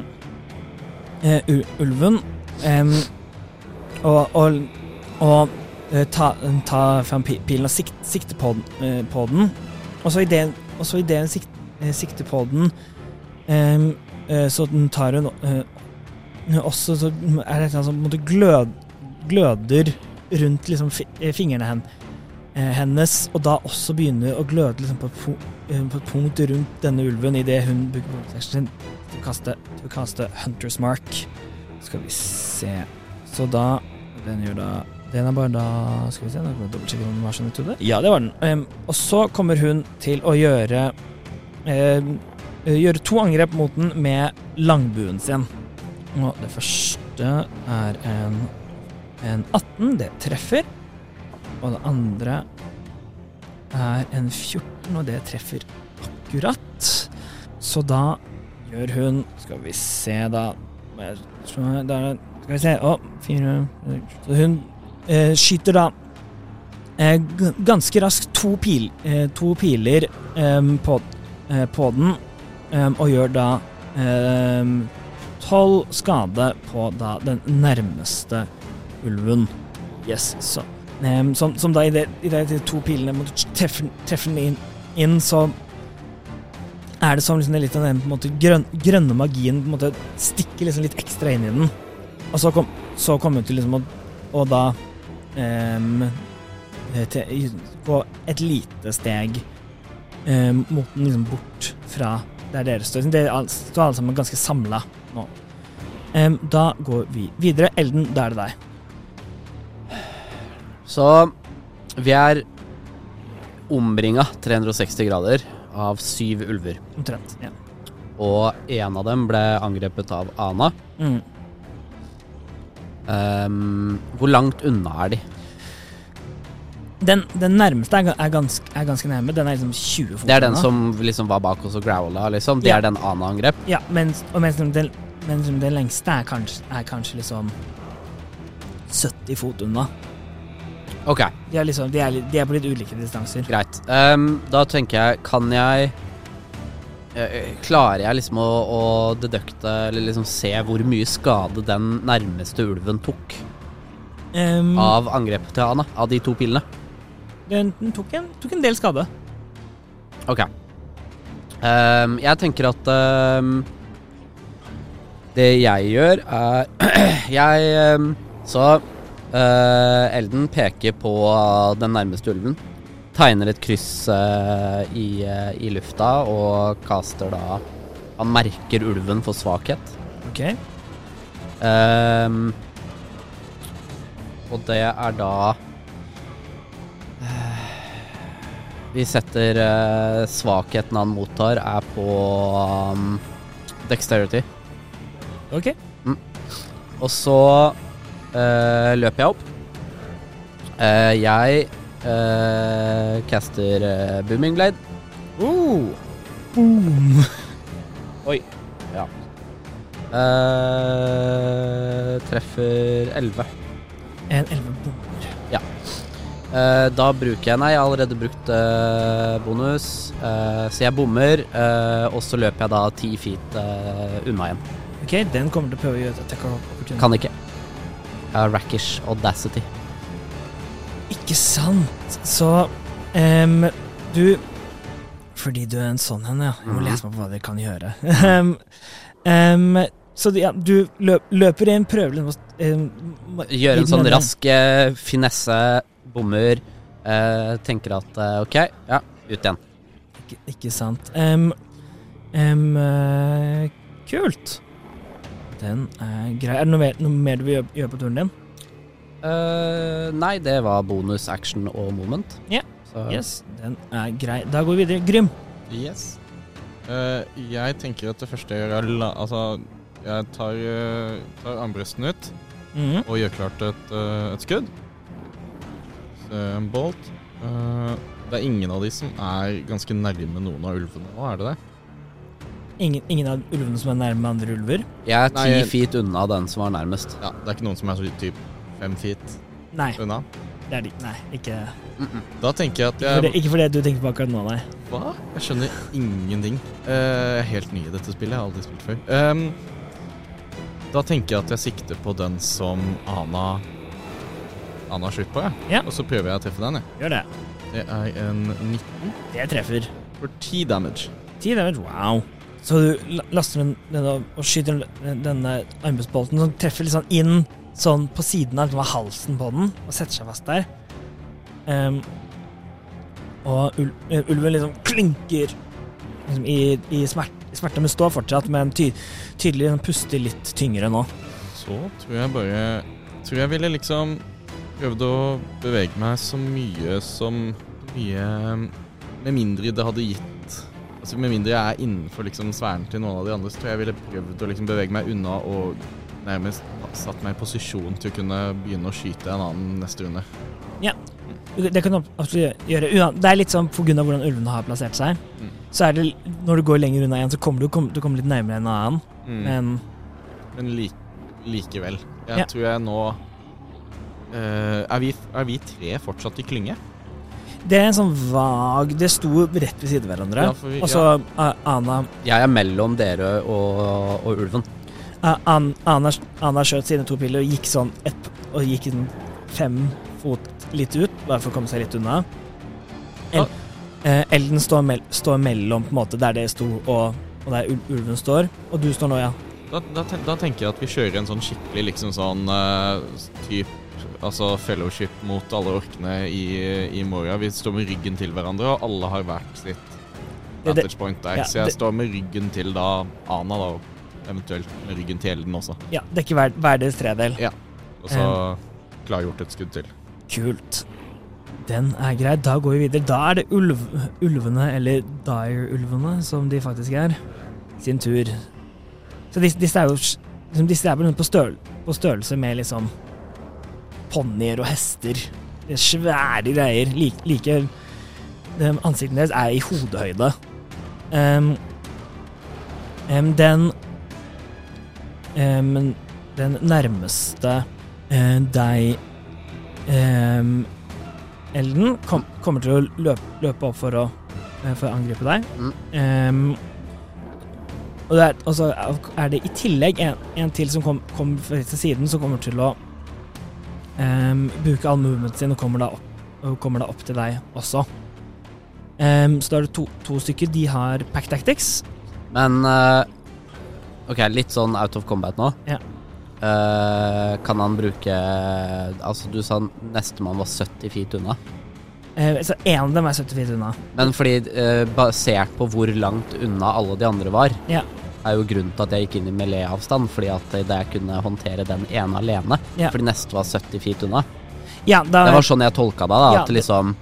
A: uh, ulven. Um, og og, og ta, ta fram pilen og sikt, sikte på, den- på den. Og så idet hun sikt, eh, på den, um, så den tar hun også Så er det et som glød, gløder rundt liksom, eh, fingrene hennes eh, hennes, og da også begynner å gløde liksom, på, et eh, på et punkt rundt denne ulven idet hun bruker bonusactionen sin til å kaste, til å kaste Hunters Mark. Skal vi se Så da Den gjør da Den er bare da Skal vi se, da dobbeltsjekke om den var sånn jeg trodde. Ja, det var den. Um, og så kommer hun til å gjøre eh, Gjøre to angrep mot den med langbuen sin. Og det første er en, en 18. Det treffer. Og det andre er en 14, og det treffer akkurat. Så da gjør hun Skal vi se, da Da er Skal vi se Å, fire Så hun eh, skyter da eh, ganske raskt to, pil, eh, to piler em, på, eh, på den, em, og gjør da tolv skade på da den nærmeste ulven. Yes, så Em, som, som da i de to pilene mot treffe, treffe den inn, inn, så er det som liksom litt av den på en måte grøn, grønne magien på en måte stikker liksom litt ekstra inn i den. Og så kom, så kom hun til liksom å, Og da eh, til, gå et lite steg um, mot den liksom bort fra der dere står. Dere står alle sammen ganske samla nå. Um, da går vi videre. Elden, da er det deg.
B: Så vi er omringa 360 grader av syv ulver.
A: Omtrent. Ja.
B: Og en av dem ble angrepet av Ana.
A: Mm.
B: Um, hvor langt unna er de?
A: Den, den nærmeste er, er, ganske, er ganske nærme. Den er liksom 20 fot
B: Det er den
A: unna.
B: som liksom var bak oss og growla, liksom. Det
A: Ja.
B: er den Ana angrep.
A: Ja, mens, og mens den, mens den lengste er kanskje, er kanskje liksom 70 fot unna.
B: Ok,
A: De er, liksom, de er, li- de er på litt ulike distanser.
B: greit. Ehm, da tenker jeg, kan jeg eh, Klarer jeg liksom å, å dedukte, eller liksom se hvor mye skade den nærmeste ulven tok
A: Um,
B: av angrepet til Ana? Av de to pilene?
A: den, den tok, en, tok en del skade.
B: Ok. Ehm, jeg tenker at ehm, Det jeg gjør, er Jeg ehm, Så eh, Elden peker på den nærmeste ulven. Tegner et kryss uh, i, uh, i lufta og kaster da Han merker ulven for svakhet.
A: Ok.
B: Ehm, og det er da Vi setter svakheten han mottar, er på um, dexterity.
A: Ok.
B: Og så eh, løper jeg opp. Uh, jeg uh, caster Booming Blade.
A: Oh. Boom.
B: Ja. Eh, treffer 11.
A: En 11 bommer.
B: Eh, da bruker jeg Nei, jeg har allerede brukt bonus, så jeg bommer. og så løper jeg da ti feet unna igjen.
A: Ok, den kommer til å prøve å gjøre et attack.
B: Kan ikke. Har Rackish Audacity.
A: Ikke sant. Så um, du Fordi du er en sånn en, ja. Jeg må
B: Mhm.
A: lese meg på hva dere kan gjøre. um, um, så du- ja, du løp, løper inn, prøver litt um, Gjøre
B: Gjør en sånn
A: ene-
B: rask eh, finesse, bommer. uh, tenker at uh, OK, ja, ut igjen.
A: Ikke, ikke sant. Um, um, kult. Den er grei. Er det noe mer, noe mer du vil gjøre, gjøre på turen din?
B: Uh, nei, det var bonus action og moment.
A: Ja.
B: Yeah.
A: Yes, den er grei. Da går vi videre. Grym.
C: Yes. Uh, jeg tenker at det første jeg gjør, er Altså, jeg tar, uh, tar armbresten ut
A: Mhm.
C: og gjør klart et, eh, et skudd. Så en bolt. Eh, det er ingen av de som er ganske nærme noen av ulvene nå, er det det?
A: Ingen, ingen av ulvene som er nærme andre ulver?
B: Jeg er ti
C: Nei, jeg-
B: feet unna den som var nærmest.
C: Ja, Det er ikke noen som er så typ fem feet
A: Nei,
C: unna?
A: det er de. Nei, ikke,
C: Da tenker jeg at
A: ikke, for det, ikke for det du tenker på akkurat nå, nei.
C: Hva? Jeg skjønner ingenting. Uh, jeg er helt ny i dette spillet, jeg har aldri spilt før. Um, da tenker jeg at jeg sikter på den som Ana Ana har slutt på, jeg.
A: Ja.
C: Og så prøver jeg å treffe den, jeg.
A: Gjør det.
C: Det er en 19
A: Det treffer.
C: for 10 damage.
A: 10 damage, wow. Så du laster den, den og, skyter denne armbåndsbolten som treffer litt sånn inn sånn på siden av, liksom, halsen på den og setter seg fast der. Um, og ul, eh, ulven liksom klynker liksom, i, i, smert, i smerte, men står fortsatt, men ty, tydelig den puster litt tyngre nå.
C: Så tror jeg bare Tror jeg ville liksom prøvd å bevege meg så mye som mye Med mindre det hadde gitt Altså Med mindre jeg er innenfor liksom sfæren til noen av de andre, så tror jeg jeg ville prøvd å liksom bevege meg unna og nærmest satt meg i posisjon til å kunne begynne å skyte en annen neste runde.
A: Ja, Det kan du absolutt gjøre. Det er litt sånn av hvordan ulvene har plassert seg.
C: Mm.
A: Så er det, når du går lenger unna en, så kommer du, kom, du kommer litt nærmere en annen.
C: Mm.
A: Men
C: Men lik, likevel. Jeg
A: Ja.
C: tror jeg nå uh, er, vi, er vi tre fortsatt i klynge?
A: Det er en sånn vag Det sto rett ved siden av hverandre.
C: Ja, for vi-
A: og så A- Ana
B: Jeg er mellom dere og, og ulven.
A: A- An, Ana, Ana skjøt sine to piller og gikk sånn et, Og gikk inn fem fot litt ut, bare for å komme seg litt unna. El, eh, Elden står, mell, står mellom på en måte der det sto, og, og der ul- ulven står. Og du står nå, ja.
C: Da, da, ten- da tenker jeg at vi kjører en sånn skikkelig liksom sånn uh, typ Altså fellowship mot alle orkene i, i Moria. Vi står med ryggen til hverandre, og alle har hvert sitt vantage point der.
A: ja,
C: så jeg står med ryggen til da Ana, da, og eventuelt med ryggen til Elden også.
A: ja dekker hver, hver deres tredel.
C: Og så klargjort et skudd til.
A: Kult. Den er grei. Da går vi videre. Da er det ulv, ulvene, eller Dire-ulvene, som de faktisk er, sin tur. Så disse, disse er jo liksom, Disse er på, størl, på størrelse med liksom ponnier og hester. Er svære greier. Like, like Ansiktet deres er i hodehøyde. Um, um, den um, Den nærmeste uh, deg Elden kom, kommer til å løpe, løpe opp for å, eh, for å angripe deg.
B: Mm.
A: Og, det er, så er det i tillegg en, en til som kommer kom fra siden, som kommer til å ehm, bruke all movementen sin og kommer da opp, kommer da opp til deg også. Um, så da er det to, to stykker. De har pack tactics.
B: Men uh, OK, litt sånn out of combat nå.
A: Ja.
B: Uh, kan han bruke Altså, du sa nestemann var 70 feet unna.
A: Uh, så en av dem er 70 feet unna.
B: Men fordi, eh, basert på hvor langt unna alle de andre var,
A: Ja.
B: Er jo grunnen til at jeg gikk inn i melee-avstand, fordi at jeg kunne håndtere den ene alene.
A: Ja.
B: Fordi neste var 70 feet unna.
A: Ja, da,
B: Det var sånn jeg tolka det, da.
A: Ja,
B: At liksom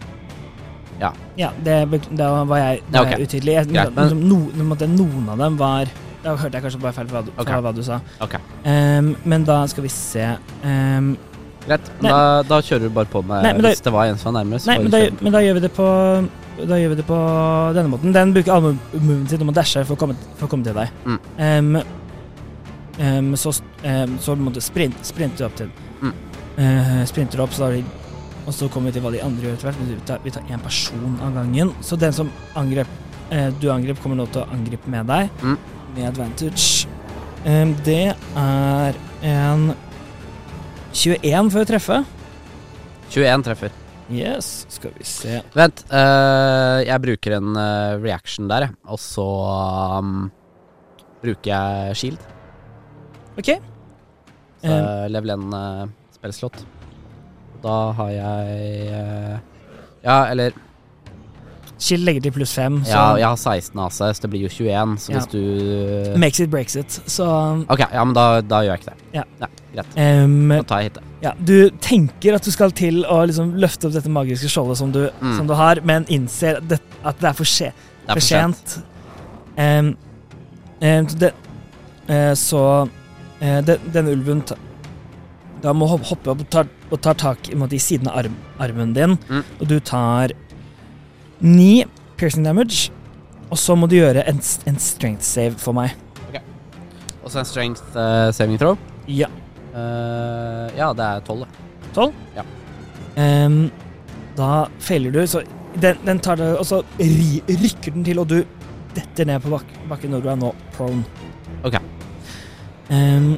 A: Ja, det, da var jeg, da
B: Ja,
A: var utydelig. Jeg,
B: Greit, men-
A: liksom, no, en noen av dem var Da hørte jeg kanskje bare feil fra,
B: Ok.
A: okay. hva du sa.
B: Okay.
A: Um, men da skal vi se um,
B: greit. Da, da kjører du bare på med
A: Nei, da-
B: Hvis det var en som var nærmest.
A: Nei, men da, men da gjør vi det på Da gjør vi det på denne måten. Den bruker alle movene sin om å dashe for å komme, for å komme til deg.
B: Mm.
A: Um, um, så um, så må du sprint, sprinte opp til
B: Mm.
A: uh, Sprinter opp, så da Og så kommer vi til hva de andre gjør etter hvert. Vi tar, én person av gangen. Så den som angrep uh, du angrep, kommer nå til å angripe med deg.
B: Mm.
A: Med advantage. Um, det er en 21 for å treffe.
B: 21 treffer.
A: Yes, skal vi se.
B: Vent, uh, jeg bruker en uh, reaction der. Og så um, bruker jeg shield.
A: OK.
B: Så
A: uh,
B: level 1 uh, spillslott. Da har jeg Ja, eller
A: Shield legger til pluss 5, så
B: Ja, jeg har 16 AC, så det blir jo 21. Så
A: Ja.
B: hvis du
A: makes it, breaks it. Så
B: Ok, ja, men da, da gjør jeg ikke det.
A: Ja.
B: greit.
A: Um,
B: Da tar jeg hitet.
A: Ja, du tenker at du skal til å liksom løfte opp dette magiske skjoldet som du,
B: Mm.
A: som du har, men innser at det, at det er for, skje,
B: Det er
A: for sent. Um, um, så det, uh, så uh, den, denne ulven ta, Da må hoppe opp og tar, og tar tak i, måte, i siden av arm, armen din,
B: Mm.
A: og du tar ni piercing damage. Og så må du gjøre en, en strength save for meg.
B: Og så en strength uh, saving throw.
A: Ja.
B: Uh, ja, det er tolv.
A: Tolv?
B: Ja.
A: Um, da feiler du, så den, den tar det, og så ri, rykker den til, og du detter ned på bak, bakken når du er nå prone.
B: Ok.
A: Um,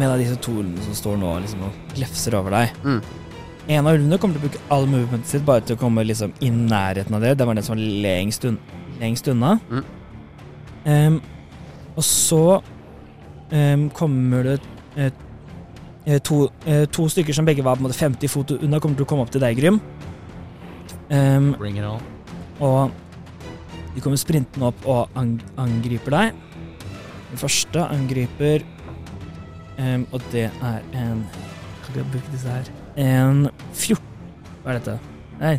A: med disse to ulvene som står nå liksom, og glefser over deg.
B: Mm.
A: En av ulvene kommer til å bruke all movementet sitt bare til å komme liksom, i nærheten av det. Det var den som var lengst, un lengst unna.
B: Mm.
A: Um, og så um, kommer det eh, to, eh, to stykker som begge var på en måte 50 fot unna, kommer til å komme opp til deg, Grym. Um,
C: Bring it on.
A: og de kommer sprintende opp og ang angriper deg. Den første angriper Og det er en Kan vi bruke disse her? En 14 Hva er dette? Nei,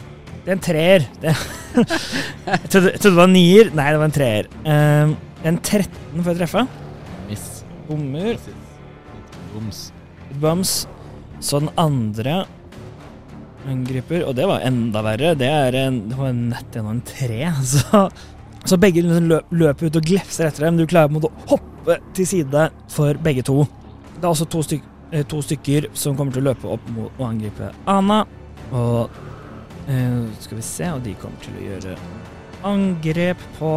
A: det er en treer. Det, jeg, trodde, jeg trodde det var en nier. Nei, det var en treer. Ehm, en 13 for å treffe.
C: Miss.
A: Bommer.
C: Boms.
A: Boms. Så den andre angriper, og det var enda verre. Det er en, det var en nett gjennom en tre. Så, så begge liksom løp, løper ut og glefser etter dem. Du klarer på en måte å hoppe til side for begge to. Det er også to, styk, eh, to stykker som kommer til å løpe opp mot og angripe Ana. Og eh, skal vi se, og de kommer til å gjøre angrep på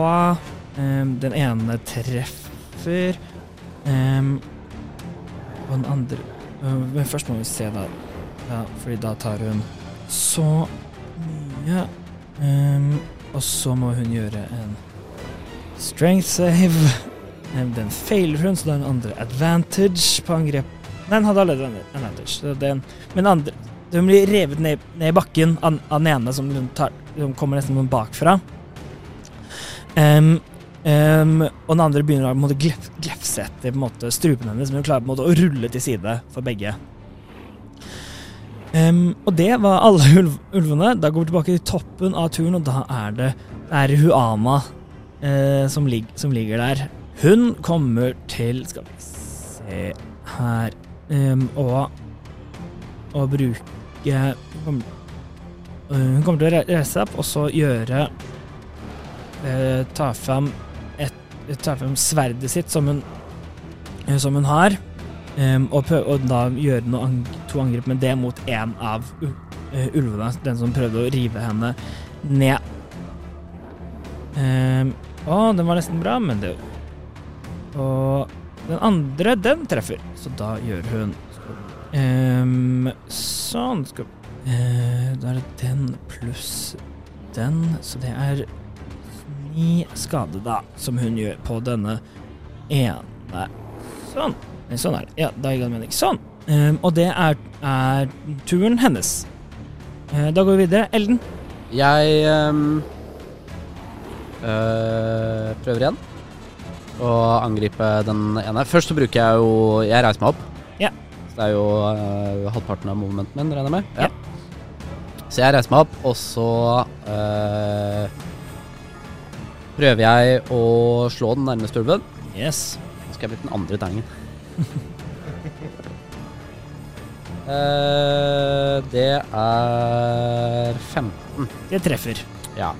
A: eh, Den ene treffer. eh, og den andre Men først må vi se, da. Ja, fordi da tar hun så mye. Og så må hun gjøre en strength save. Den feiler hun, så da er den andre advantage på angrep. Nei, den hadde allerede en advantage. Så den, men andre Hun blir revet ned, ned i bakken av den ene som, tar, som kommer nesten bakfra. Um, um, og den andre begynner å glef, glefse etter strupen hennes, men hun klarer på en måte å rulle til side for begge. Um, og det var alle ulv, ulvene. Da går vi tilbake til toppen av turen, og da er det, det er Huama uh, som, lig, som ligger der. Hun kommer til Skal vi se her ehm, Og å bruke øh, hun kommer til å re- reise seg opp og så gjøre uh, Ta fram et, Ta fram sverdet sitt som hun eh, Som hun har. um, og, prøve, og da gjøre noe ang to angrep med det mot en av u eh, ulvene. Den som prøvde å rive henne ned. Um, å, den var nesten bra, men det Og den andre, den treffer. Så da gjør hun um, Sånn. Skal uh, Da er det den pluss den, så det er ni skade, da, som hun gjør på denne ene. Sånn. Sånn er det. Ja, da gir det mening. Sånn. Um, og det er, er turen hennes. Uh, da går vi videre. Elden.
B: Jeg um, øh, prøver igjen å angripe den ene. Først så bruker jeg jo Jeg reiser meg opp.
A: Ja.
B: Så det er jo uh, halvparten av movementen min, regner jeg med.
A: Ja.
B: Så jeg reiser meg opp, og så uh, prøver jeg å slå den nærmeste ulven.
A: Yes.
B: Nå skal jeg bli den andre terningen. uh, det er 15.
A: Det treffer.
B: Ja.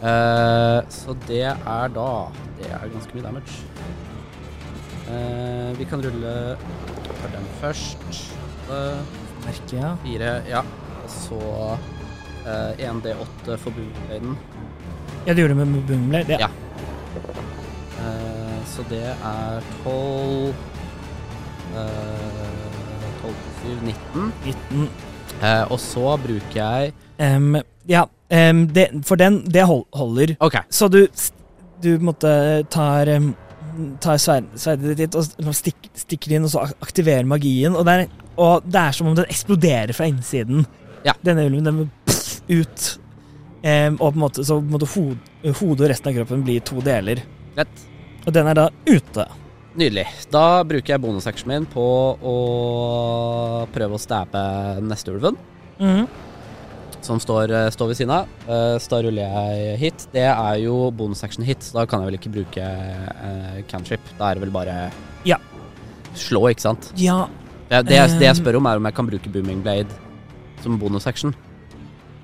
B: Eh, så det er da Det er ganske mye damage. Uh, vi kan rulle for den først. Uh,
A: Merker jeg.
B: Fire, ja. Og så uh, 1D8 for boomblade.
A: Ja, du gjorde det med Boomblade? Ja.
B: Ja. Eh, så det er 12 eh, 12 7, 19.
A: 19.
B: Eh, og så bruker jeg
A: um, ja, em, det, for den, det hold, holder.
B: OK.
A: Så du, du måtte tar, um, tar sverdet ditt og stikk, stikker inn, og så aktiverer magien. Og det, er, og det er som om den eksploderer fra innsiden.
B: Ja.
A: Denne ulven den pff, ut. Um, og på en måte, så en hod, hodet og resten av kroppen blir to deler.
B: Rett.
A: Og den er da ute.
B: Nydelig. Da bruker jeg bonusactionen min på å prøve å stabbe neste ulven,
A: Mhm.
B: Som står, eh, står ved siden av. Eh, så da ruller jeg hit. Det er jo bonusaction hit, så da kan jeg vel ikke bruke uh, cantrip. Da er det vel bare
A: Ja.
B: slå, ikke sant?
A: Ja,
B: Det, det, jeg, det jeg spør om, er om jeg kan bruke Booming Blade som bonusaction.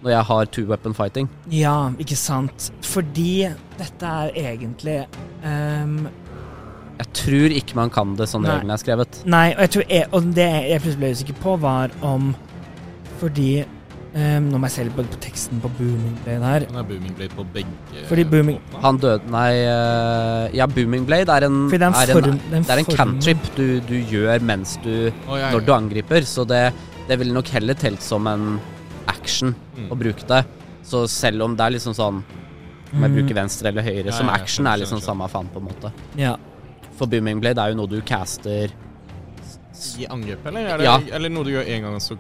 B: Når jeg har two weapon fighting.
A: Ja, ikke sant. Fordi dette er egentlig um
B: Jeg tror ikke man kan det sånn reglene er skrevet.
A: Nei, og jeg tror jeg, Og det jeg plutselig ble usikker på, var om Fordi ehm, Nå må jeg se litt på, på teksten på Booming Blade her.
C: Han er booming blade på begge
A: Fordi booming-
C: våpnene.
B: Han døde Nei, eh, ja, Booming Blade er en,
A: Fordi det er en
B: er
A: form
B: det er en cantrip du, du gjør mens du
C: oh, ja,
B: Når
C: ja.
B: du angriper, så det, det ville nok heller telt som en action
C: Mm.
B: å bruke det. Så selv om det er liksom sånn om jeg
A: Mm,
B: bruker venstre eller høyre,
C: Ja,
B: som action er liksom samme faen, på en måte.
A: Ja.
B: For Booming Blade er jo noe du caster
C: I angrep, eller? Er det,
B: Ja.
C: Eller noe du gjør én gang, så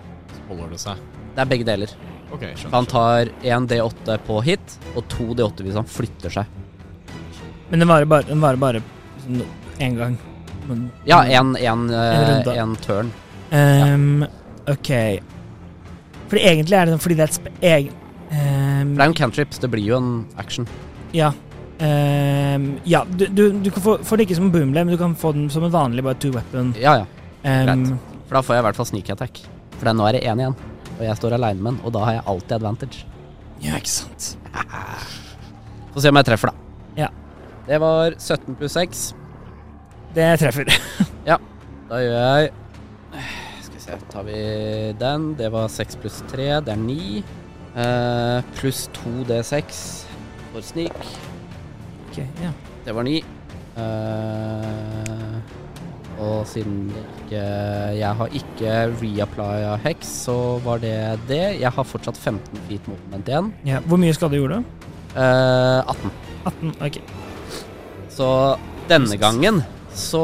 C: holder det seg?
B: Det er begge deler.
C: Okay, skjønner.
B: Han tar én D8 på hit, og to D8 hvis han flytter seg.
A: Men den varer bare, den varer bare én gang. Men,
B: Ja, en, en, eh,
A: runde.
B: en turn.
A: Ehm, OK. Fordi egentlig er det sånn fordi det er et spe... Egen, ehm,
B: det er jo en cantrip, det blir jo en action.
A: Ja. Um, ja, du, du, du kan få, får det ikke som boomlay, men du kan få den som en vanlig bare two weapon.
B: Ja, ja.
A: Greit.
B: For da får jeg i hvert fall sneak attack. For nå er det én igjen, og jeg står aleine med den, og da har jeg alltid advantage.
A: ja, ikke sant.
B: Få se om jeg treffer, da.
A: Ja.
B: Det var 17 pluss 6.
A: Det treffer. ja.
B: Da gjør jeg Skal vi se, tar vi den. Det var 6 pluss 3, det er 9. Uh, pluss 2 D6 for sneak.
A: Ok, ja.
B: Det var 9. Eh, og siden ikke Jeg har ikke reapplya hex, så var det det. Jeg har fortsatt 15 feet movement igjen.
A: ja. Hvor mye skade gjorde du?
B: Eh, 18.
A: 18? Ok.
B: Så denne gangen så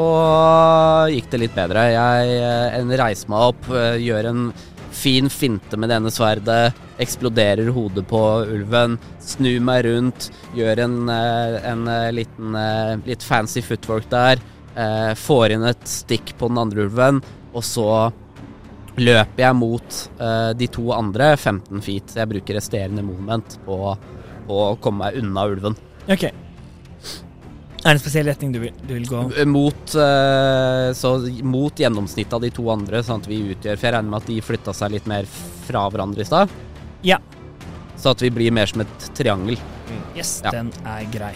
B: gikk det litt bedre. Jeg eh, en reiser meg opp, eh, gjør en fin finte med det ene sverdet, eksploderer hodet på ulven, snur meg rundt, gjør en, eh, en eh, liten litt fancy footwork der, eh, får inn et stikk på den andre ulven, og så løper jeg mot eh, de to andre 15 feet. Jeg bruker resterende moment på, på å komme meg unna ulven.
A: Ok. Er det en spesiell retning du vil, du vil gå?
B: Mot, eh, så mot gjennomsnittet av de to andre, sånn at vi utgjør For jeg regner med at de flytta seg litt mer fra hverandre i stad.
A: Ja.
B: Så at vi blir mer som et triangel.
A: Yes,
B: Ja.
A: den er grei.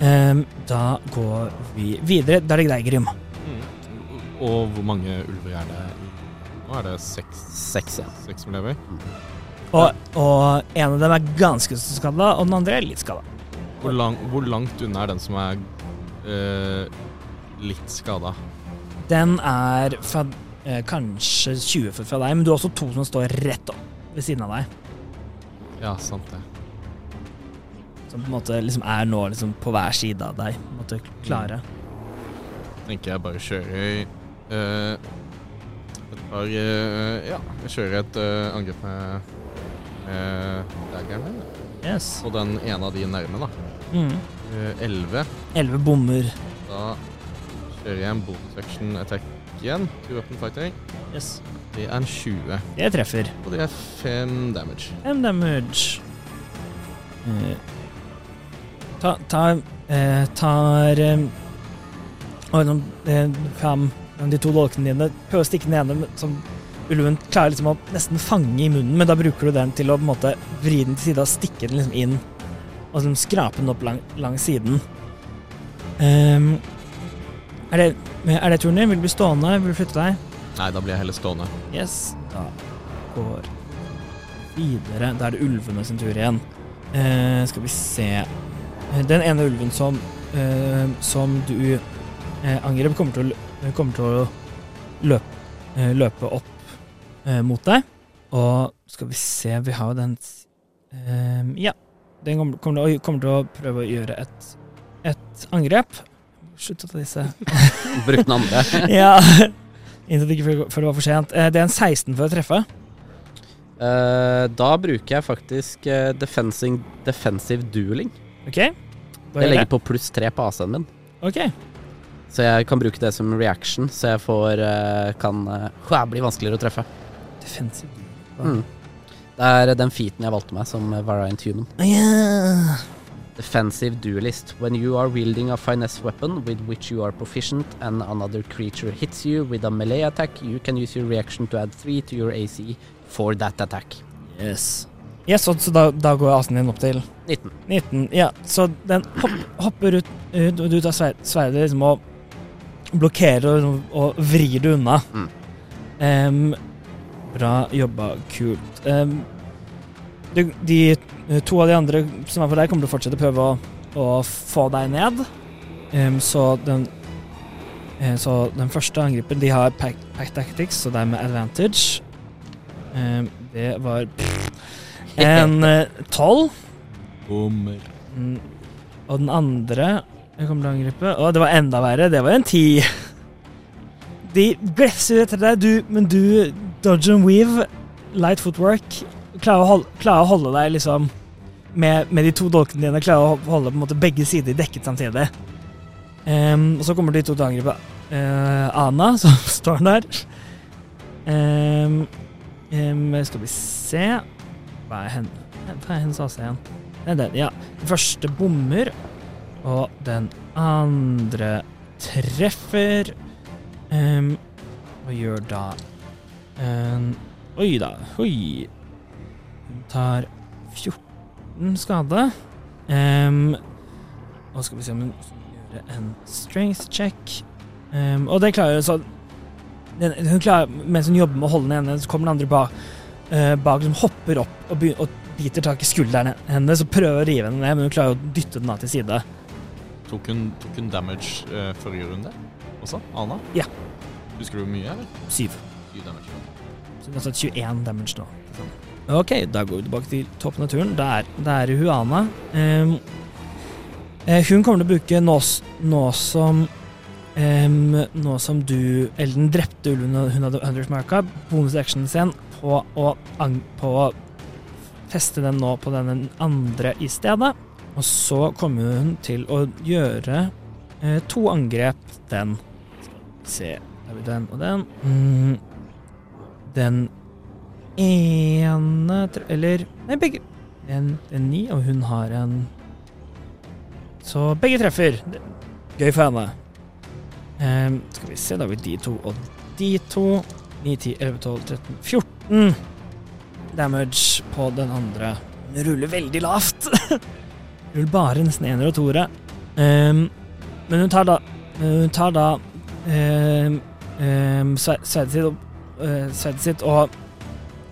A: Ehm, da går vi videre. Da er det deg, Grim.
C: Mm. Og hvor mange ulver er det? Nå er det seks,
B: Seks, ja.
C: seks som lever.
A: Og, og en av dem er ganske skada, og den andre er litt skada.
C: Hvor, lang, hvor langt unna er den som er eh, litt skada?
A: Den er fra eh, kanskje 20 fot fra deg, men du har også to som står rett opp ved siden av deg.
C: Ja, sant det.
A: Som på en måte liksom er nå liksom på hver side av deg. På en måte klare.
C: Tenker jeg bare kjører uh, et par uh, Ja, jeg kjører et uh, angrep med, uh, daggeren min.
A: Yes.
C: Og den ene av de nærme, da.
A: Mm.
C: Eh, 11.
A: Elleve bommer.
C: Da kjører jeg en bonus action attack igjen. Two weapon fighting.
A: Yes.
C: Det er en 20.
A: Det treffer.
C: Og det er 5 damage.
A: Fem damage. Eh, ta, ta, eh, tar eh, eh, fram fram de to dolkene dine. prøver å stikke den ene som ulven klarer liksom å nesten fange i munnen, men da bruker du den til å på en måte vri den til side og stikke den liksom inn. Og liksom skrape den opp lang, langs siden. Um, er, det, er det turen din? Vil du bli stående? Vil du flytte deg?
C: Nei, da blir jeg heller stående.
A: Yes. Da går videre. Da er det ulvene sin tur igjen. Uh, skal vi se Eh, Den ene ulven som, eh, som du eh, angrep, kommer til å, kommer til å løpe, eh, løpe opp eh, mot deg. Og skal vi se Vi har jo den eh, Ja. Den kommer, kommer, til å, kommer til å prøve å gjøre et, et angrep. Slutt å ta disse
B: Bruk den andre.
A: ja. Inntil ikke før før det var for sent. Eh, Det er en 16 for å treffe.
B: Uh, da bruker jeg faktisk uh, defensive dueling.
A: OK?
B: Jeg legger på pluss tre på AC-en min.
A: OK.
B: Så jeg kan bruke det som reaction, så jeg får eh, kan uh, Det blir vanskeligere å treffe.
A: Defensive.
B: Mm. Det er den featen jeg valgte meg som variant human.
A: Ja.
B: Defensive duelist. When you are wielding a finesse weapon with which you are proficient and another creature hits you with a melee attack, you can use your reaction to add three to your AC for that attack.
A: Yes. Yes, så, så da, da går asen din opp til
B: 19.
A: 19. Ja, så den hopp, hopper ut, ut, og du tar sverdet liksom, og blokkerer og, og vrir det unna.
B: Mm.
A: Um, bra jobba. Kult. Um, de, de to av de andre som er for deg, kommer til å fortsette å prøve å, å få deg ned. Um, så den eh, Så den første angripen De har pack, pack tactics, så det er med advantage. Det var en tolv.
C: Bommer.
A: Mm, Og den andre jeg kommer til å angripe Å, det var enda verre. Det var en ti. De glefser etter deg, du, men du dodge and weave, light footwork, klarer å holde, klarer å holde deg liksom med, med de to dolkene dine, klarer å holde på en måte begge sider dekket samtidig. Um, og så kommer de to til å angripe uh, Ana, som står der. Um, um, skal vi se Hva er henne? Hva er hennes AC igjen? Det er den, ja. Den første bommer, og den andre treffer. Um, hva gjør da um, Oi da, oi. Hun tar 14 skade. Um, og skal vi se om hun gjør en strength check. Um, og det klarer så den, hun klarer, Mens hun jobber med å holde den ene, så kommer den andre bak, eh, bak som hopper opp og, og biter tak i skuldrene hennes og prøver å rive henne ned, men hun klarer å dytte den av til side.
C: Tok hun, tok hun damage eh, forrige runde også? Ana?
A: Ja.
C: Husker du hvor mye, eller?
A: Syv.
C: Syv damage.
A: Så hun har tatt 21 damage nå. Ok, da går vi tilbake til toppen av turen. Da er, da er Huana. Um, eh, hun kommer til å bruke nå, nå som um, Nå som du Eller den drepte ulven hun hadde Hunters-marka, bonusactionen sin på å, på å teste den nå på den andre i stedet. Og så kommer hun til å gjøre eh, to angrep den. Se Da blir den og den. Mm, den ene Eller Nei, begge. En, en ni, og hun har en Så begge treffer. Gøy for henne. Ehm, skal vi se, da har vi de to og de to. 9, 10, 11, 12, 13, 14 damage på den andre. Hun ruller veldig lavt. ruller bare nesten ener og toere. Um, men hun tar da Hun tar da um, sverdet sitt, uh, sverd sitt og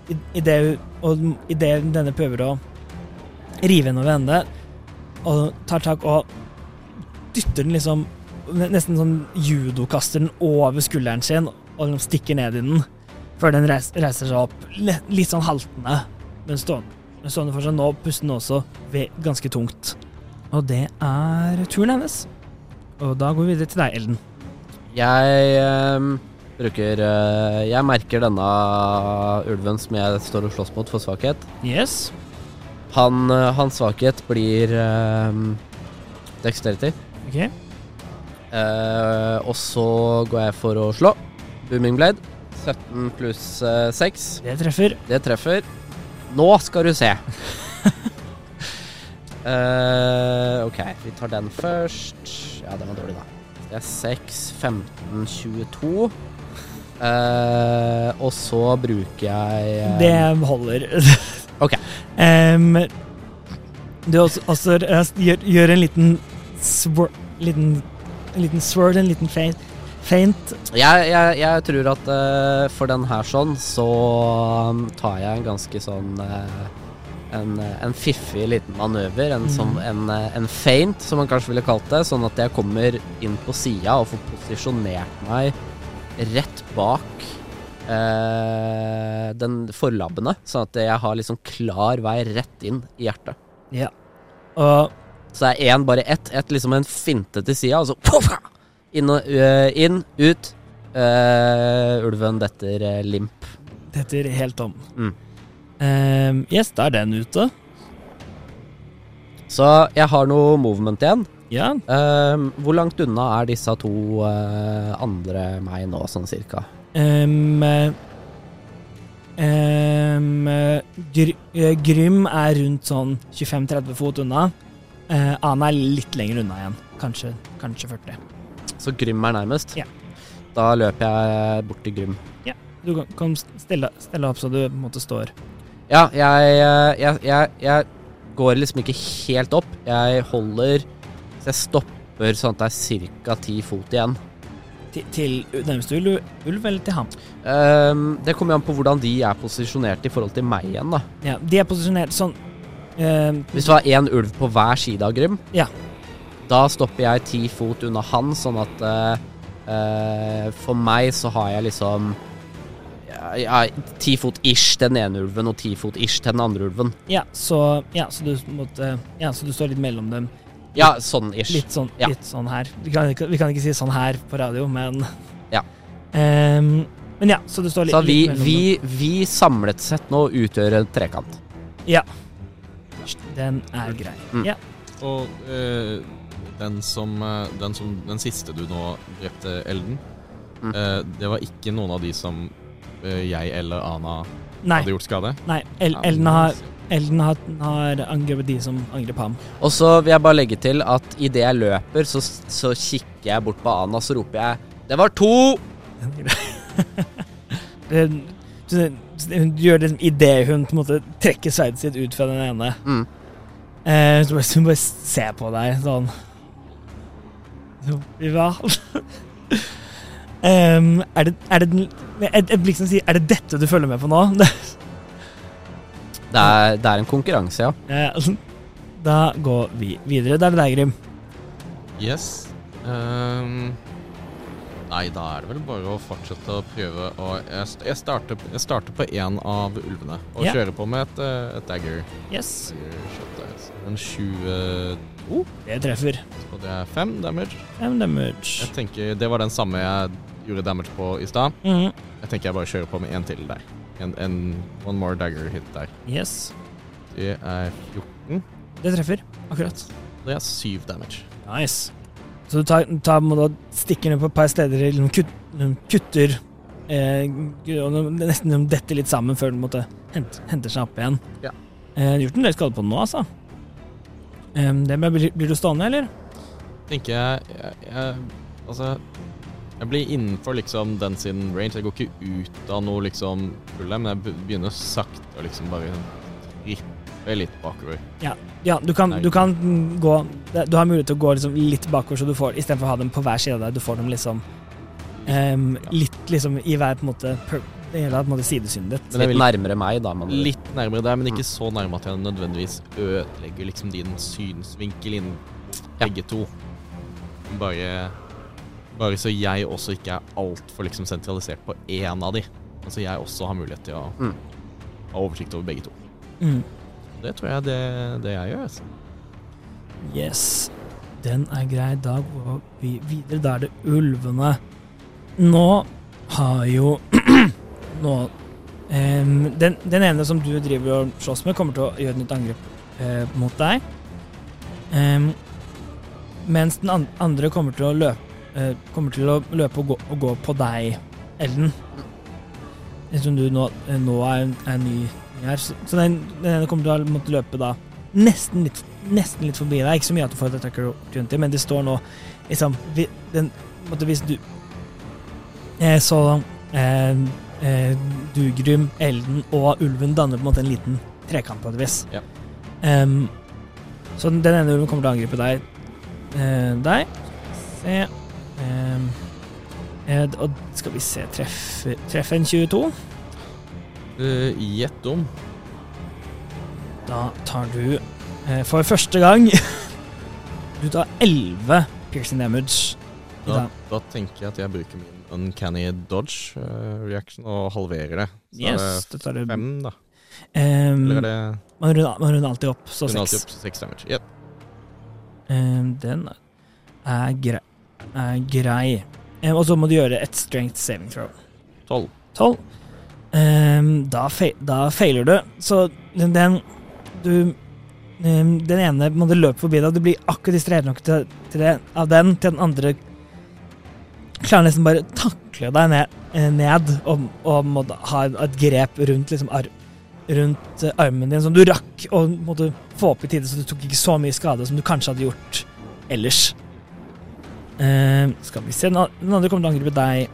A: i, i det, og i denne prøver å rive henne over ende, og tar tak og dytter den liksom Nesten sånn judokaster den over skulderen sin og liksom stikker ned i den, før den reis, reiser seg opp litt sånn haltende, men stående, men stående for seg nå, puster den også ganske tungt. Og det er turen hennes. Og da går vi videre til deg, Elden.
B: Jeg øh, bruker øh, Jeg merker denne ulven som jeg står og slåss mot, for svakhet.
A: Yes.
B: Han, eh, hans svakhet blir øh, dexterity.
A: Ok.
B: Uh, og så går jeg for å slå. Booming blade. 17 pluss eh, 6.
A: Det treffer.
B: Det treffer. Nå skal du se. uh, ok, vi tar den først. Ja, den var dårlig, da. Det er 6, 15, 22. Uh, og så bruker jeg uh...
A: Det holder.
B: Ok.
A: Um, du også, også eh, gjør, gjør en liten swir, liten, en liten swirl, en liten feint. Feint.
B: jeg, jeg, jeg tror at uh, for den her sånn, så um, tar jeg en ganske sånn uh, en, en fiffig liten manøver, en, som, en, eh, en feint, som man kanskje ville kalt det, sånn at jeg kommer inn på sida og får posisjonert meg rett bak eh, den forlabbene, sånn at jeg har liksom klar vei rett inn i hjertet.
A: Ja. Og
B: Så det er én, bare ett, ett liksom en finte til sida, og så inn, og, uh, inn, ut. Uh, ulven detter uh, limp.
A: dette er helt om.
B: Mm.
A: Uh, yes, da er den ute.
B: Så jeg har noe movement igjen.
A: Ja.
B: Eh, hvor langt unna er disse to uh, andre meg nå, sånn cirka?
A: Um, um, gr Grym er rundt sånn 25-30 fot unna. Uh, Ana er litt lenger unna igjen. Kanskje, kanskje 40.
B: Så Grym er nærmest?
A: Ja.
B: Da løper jeg bort til Grym. Ja.
A: Du kan, kan stelle, stelle opp så du på en måte står
B: Ja, jeg, eh, jeg, jeg, jeg går liksom ikke helt opp. Jeg holder Så jeg stopper sånn at det er ca. ti fot igjen.
A: til, til nærmeste ulv, ulv eller til ham.
B: Um, det kommer an på hvordan de er posisjonert i forhold til meg igjen, da.
A: Ja, de er posisjonert sånn um,
B: Hvis det var én ulv på hver side av Grym,
A: Ja.
B: Da stopper jeg ti fot unna han, sånn at eh, eh, For meg så har jeg liksom ja, ti fot ish den ene ulven og ti fot ish til den andre ulven.
A: Ja, så, ja, så du måtte Ja, så du står litt mellom dem.
B: Ja, sånn ish.
A: Litt sånn,
B: Ja.
A: litt sånn her. Vi kan, vi kan ikke si sånn her på radio, men
B: Ja.
A: Um, men ja, så du står litt,
B: Så vi,
A: litt mellom
B: vi, vi samlet sett nå utgjør en trekant.
A: Ja. Den er grei.
B: Mm.
A: Ja.
C: Og eh, den som eh, Den som Den siste du nå drepte, Elden,
B: Mm.
C: eh, det var ikke noen av de som eh, jeg eller Ana
A: Nei,
C: hadde gjort skade?
A: nei El Elden, har, Elden har, har angrepet de som angrep ham.
B: Og så vil jeg bare legge til at idet jeg løper, så, så kikker jeg bort på Ana, så roper jeg Det var to!
A: Hun gjør det liksom idet hun på en måte trekker sverdet sitt ut fra den ene.
B: Mm.
A: Eh, så bare, hun bare ser på deg sånn jo, ja. um, er, det, er det et, et blikk som sier 'er det dette du følger med på nå'? det,
B: er, det, er, en konkurranse, ja.
A: Da går vi videre. Da er det deg, Grim.
C: Yes. Um, nei, da er det vel bare å fortsette å prøve å Jeg, starter, jeg starter på én av ulvene og
A: yeah.
C: kjører på med et, eh, et dagger.
A: Yes.
C: Dagger shot. Altså. En 20 Oh,
A: det treffer.
C: Så det er fem damage.
A: Fem damage.
C: Jeg tenker Det var den samme jeg gjorde damage på i stad.
A: Mm -hmm.
C: Jeg tenker jeg bare kjører på med én til der. En, en, one more dagger hit der.
A: Yes.
C: Det er 14.
A: Det treffer. Akkurat.
C: Det er syv damage.
A: Nice. Så du tar, tar, må da stikke ned på et par steder, liksom kut, kutter eh, og Nesten detter litt sammen før den måtte hente, henter seg opp igjen.
C: Ja.
A: Eh, gjort en del skade på den nå, altså. Em, det blir, blir du stående, eller?
C: Tenker jeg, jeg, jeg Altså Jeg blir innenfor liksom den sin range. Jeg går ikke ut av noe liksom problem, men jeg begynner sakte å liksom bare rippe litt bakover.
A: Ja, du kan, du kan gå Du har mulighet til å gå liksom litt bakover, så du får istedenfor å ha dem på hver side av deg, du får dem liksom um,
C: Ja.
A: litt liksom i hver på en måte det hele på en måte sidesynet ditt.
C: Men
B: Litt nærmere meg, da. Man.
C: Litt nærmere der, men ikke så nærme at jeg nødvendigvis ødelegger liksom din synsvinkel innen
B: Ja.
C: begge to. Bare Bare så jeg også ikke er altfor liksom sentralisert på én av de. Altså jeg også har mulighet til å
B: Mm.
C: ha oversikt over begge to.
A: Mm.
C: Det tror jeg det, det jeg gjør. Altså.
A: Yes, den er grei. Da går vi videre. Da er det ulvene. Nå har jo Nå um, den, den ene som du driver og slåss med, kommer til å gjøre et nytt angrep uh, mot deg. Um, mens den andre kommer til å løpe uh, Kommer til å løpe og gå, og gå på deg, Elden. Som du nå, eh, nå er, er ny her. Så, den, den ene kommer til å måtte løpe da nesten litt, nesten litt forbi deg. Ikke så mye at du får et attacker opportunity, men det står nå liksom den, måtte, Hvis du eh, Så eh, eh, Dugrym, Elden og ulven danner på en måte en liten trekant på et vis.
C: Ja.
A: Um, så den ene ulven kommer til å angripe deg. Eh, deg. Se um, eh, Og skal vi se Treffer treff en 22?
C: Uh, Gjett om.
A: Da tar du eh, for første gang Du tar 11 piercing damage.
C: Da, da tenker jeg at jeg bruker min uncanny dodge uh, reaction og halverer det. Så
A: Yes, det er
C: det fem, da.
A: Um,
C: Eller er det
A: man, runder, alltid opp, så
C: Kunne alltid
A: seks.
C: opp seks damage? Yep.
A: Um, den er grei. Er grei. Um, og så må du gjøre et strength saving throw.
C: Tolv.
A: 12. Um, da, fe da feiler du. Så den, den Du Den ene må du løpe forbi deg. Du blir akkurat distrahert nok til, til det, av den til den andre klarer nesten bare takle deg ned, eh, ned og, og må ha et grep rundt liksom ar rundt eh, armen din som du rakk å måtte få opp i tide, så du tok ikke så mye skade som du kanskje hadde gjort ellers. Uh, skal vi se Den andre kommer til å angripe deg,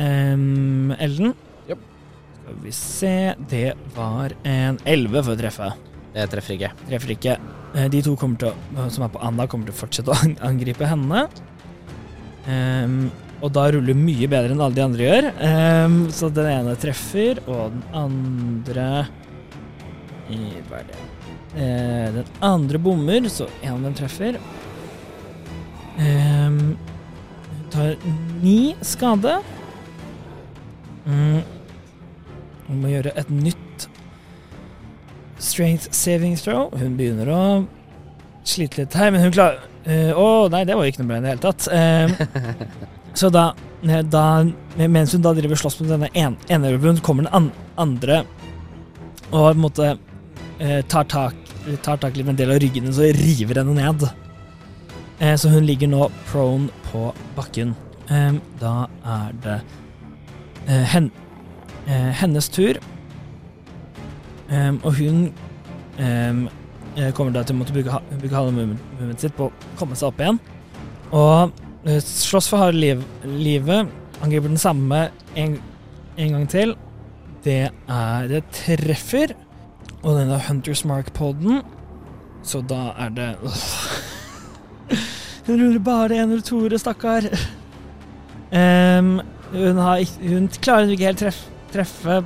A: um, Elden.
B: Yep.
A: Skal vi se Det var en 11 for å treffe.
B: Det treffer ikke.
A: Treffer ikke. Uh, De to til å, som er på Anna, kommer til å fortsette å angripe henne. Ehm, og da ruller mye bedre enn alle de andre gjør. Um, så den ene treffer, og den andre Hva er det? uh, den andre bommer, så en av dem treffer. Um, tar ni skade. Mm. Hun må gjøre et nytt strength saving throw. Hun begynner å slite litt her, men hun klarer eh, oh, nei, det var jo ikke noe bra i det hele tatt. Uh, så da, eh, da Mens hun da driver slåss mot denne en, ene så kommer den an, andre og på en måte uh, tar tak Tar tak i en del av ryggen hennes og river henne ned. Så hun ligger nå prone på bakken. Da er det hen, hennes tur. Og hun kommer til å måtte bruke, bruke halve movementet sitt på å komme seg opp igjen. Og eh, slåss for harde liv, livet. Angriper den samme en, en gang til. Det er Det treffer. Og den har Hunters Mark på den. Så da er det Hun ruller bare en eller to stakkar. Um, hun, har, hun klarer ikke helt treff, treffe.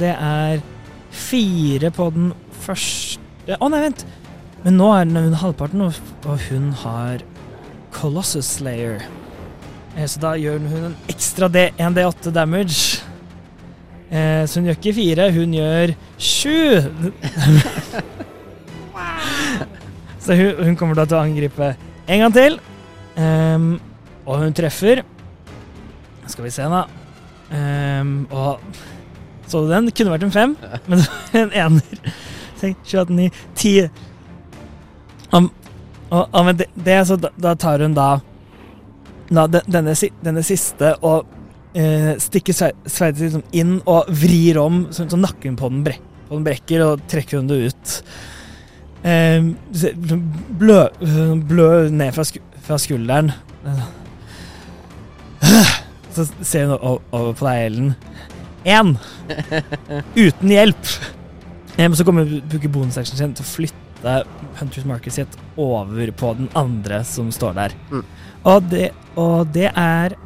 A: Det er fire på den første Å, nei, vent! Men nå er under halvparten, og, hun har Colossus Slayer. Eh, Så da gjør hun en ekstra D, 1D8 damage. Eh, så hun gjør ikke fire, hun gjør sju! så hun, hun kommer da til å angripe en gang til. Ehm, og hun treffer. Skal vi se, da. Ehm, og så du den? Kunne vært en fem, men det en ener. 28, 9, 10. Om, og, og det, det, så da, da tar hun da, da denne, denne siste og eh, stikker sve- sverdet liksom inn og vrir om, så, så nakken på den, brek, på den brekker, og trekker hun det ut. Eh, blø, blø ned fra, sku, fra skulderen. Så ser hun over på deg, Ellen. Én! Uten hjelp. Eh, Men så kommer bruke bonusactionen sin til å flytte Hunters Market sitt over på den andre som står der.
B: Mm.
A: Og, det, og det er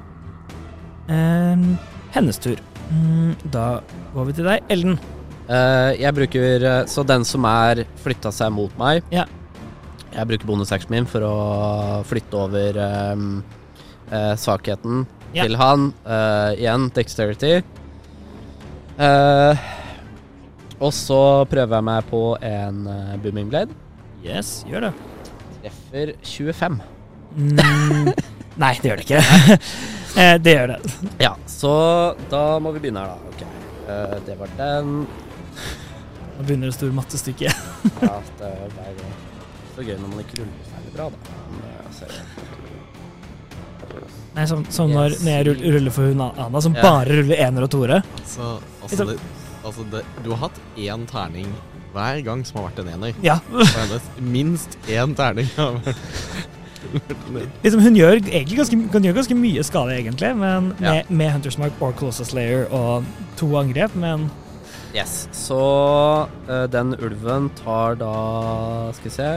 A: eh, hennes tur. Mm, da går vi til deg, Ellen.
B: Uh, jeg bruker eh, Så den som er flytta seg mot meg
A: Ja.
B: Jeg bruker bonusactionen min for å flytte over um, uh, svakheten
A: Ja.
B: til han. Uh, igjen dexterity. Eh, og så prøver jeg meg på en uh, booming blade.
A: Yes, gjør det.
B: Treffer 25.
A: Mm, nei, det gjør det ikke. eh, det gjør det.
B: Ja, så da må vi begynne her, da. Ok. Eh, det var den.
A: Nå begynner det store mattestykket.
B: Ja, det er ble så gøy når man ikke ruller særlig bra, da. Men, eh, ser vi.
A: Nei, som, som når,
B: Yes.
A: når jeg ruller for hun Anna, som bare ruller ener og toere.
C: Altså, altså, det, altså det, du har hatt én terning hver gang som har vært en ener.
A: Ja.
C: Minst én terning har vært
A: liksom, hun gjør egentlig ganske, kan gjøre ganske mye skade, egentlig, men
B: Ja.
A: med, med Hunters Mark og Colossus Slayer og to angrep, men
B: Yes, så uh, den ulven tar da Skal vi se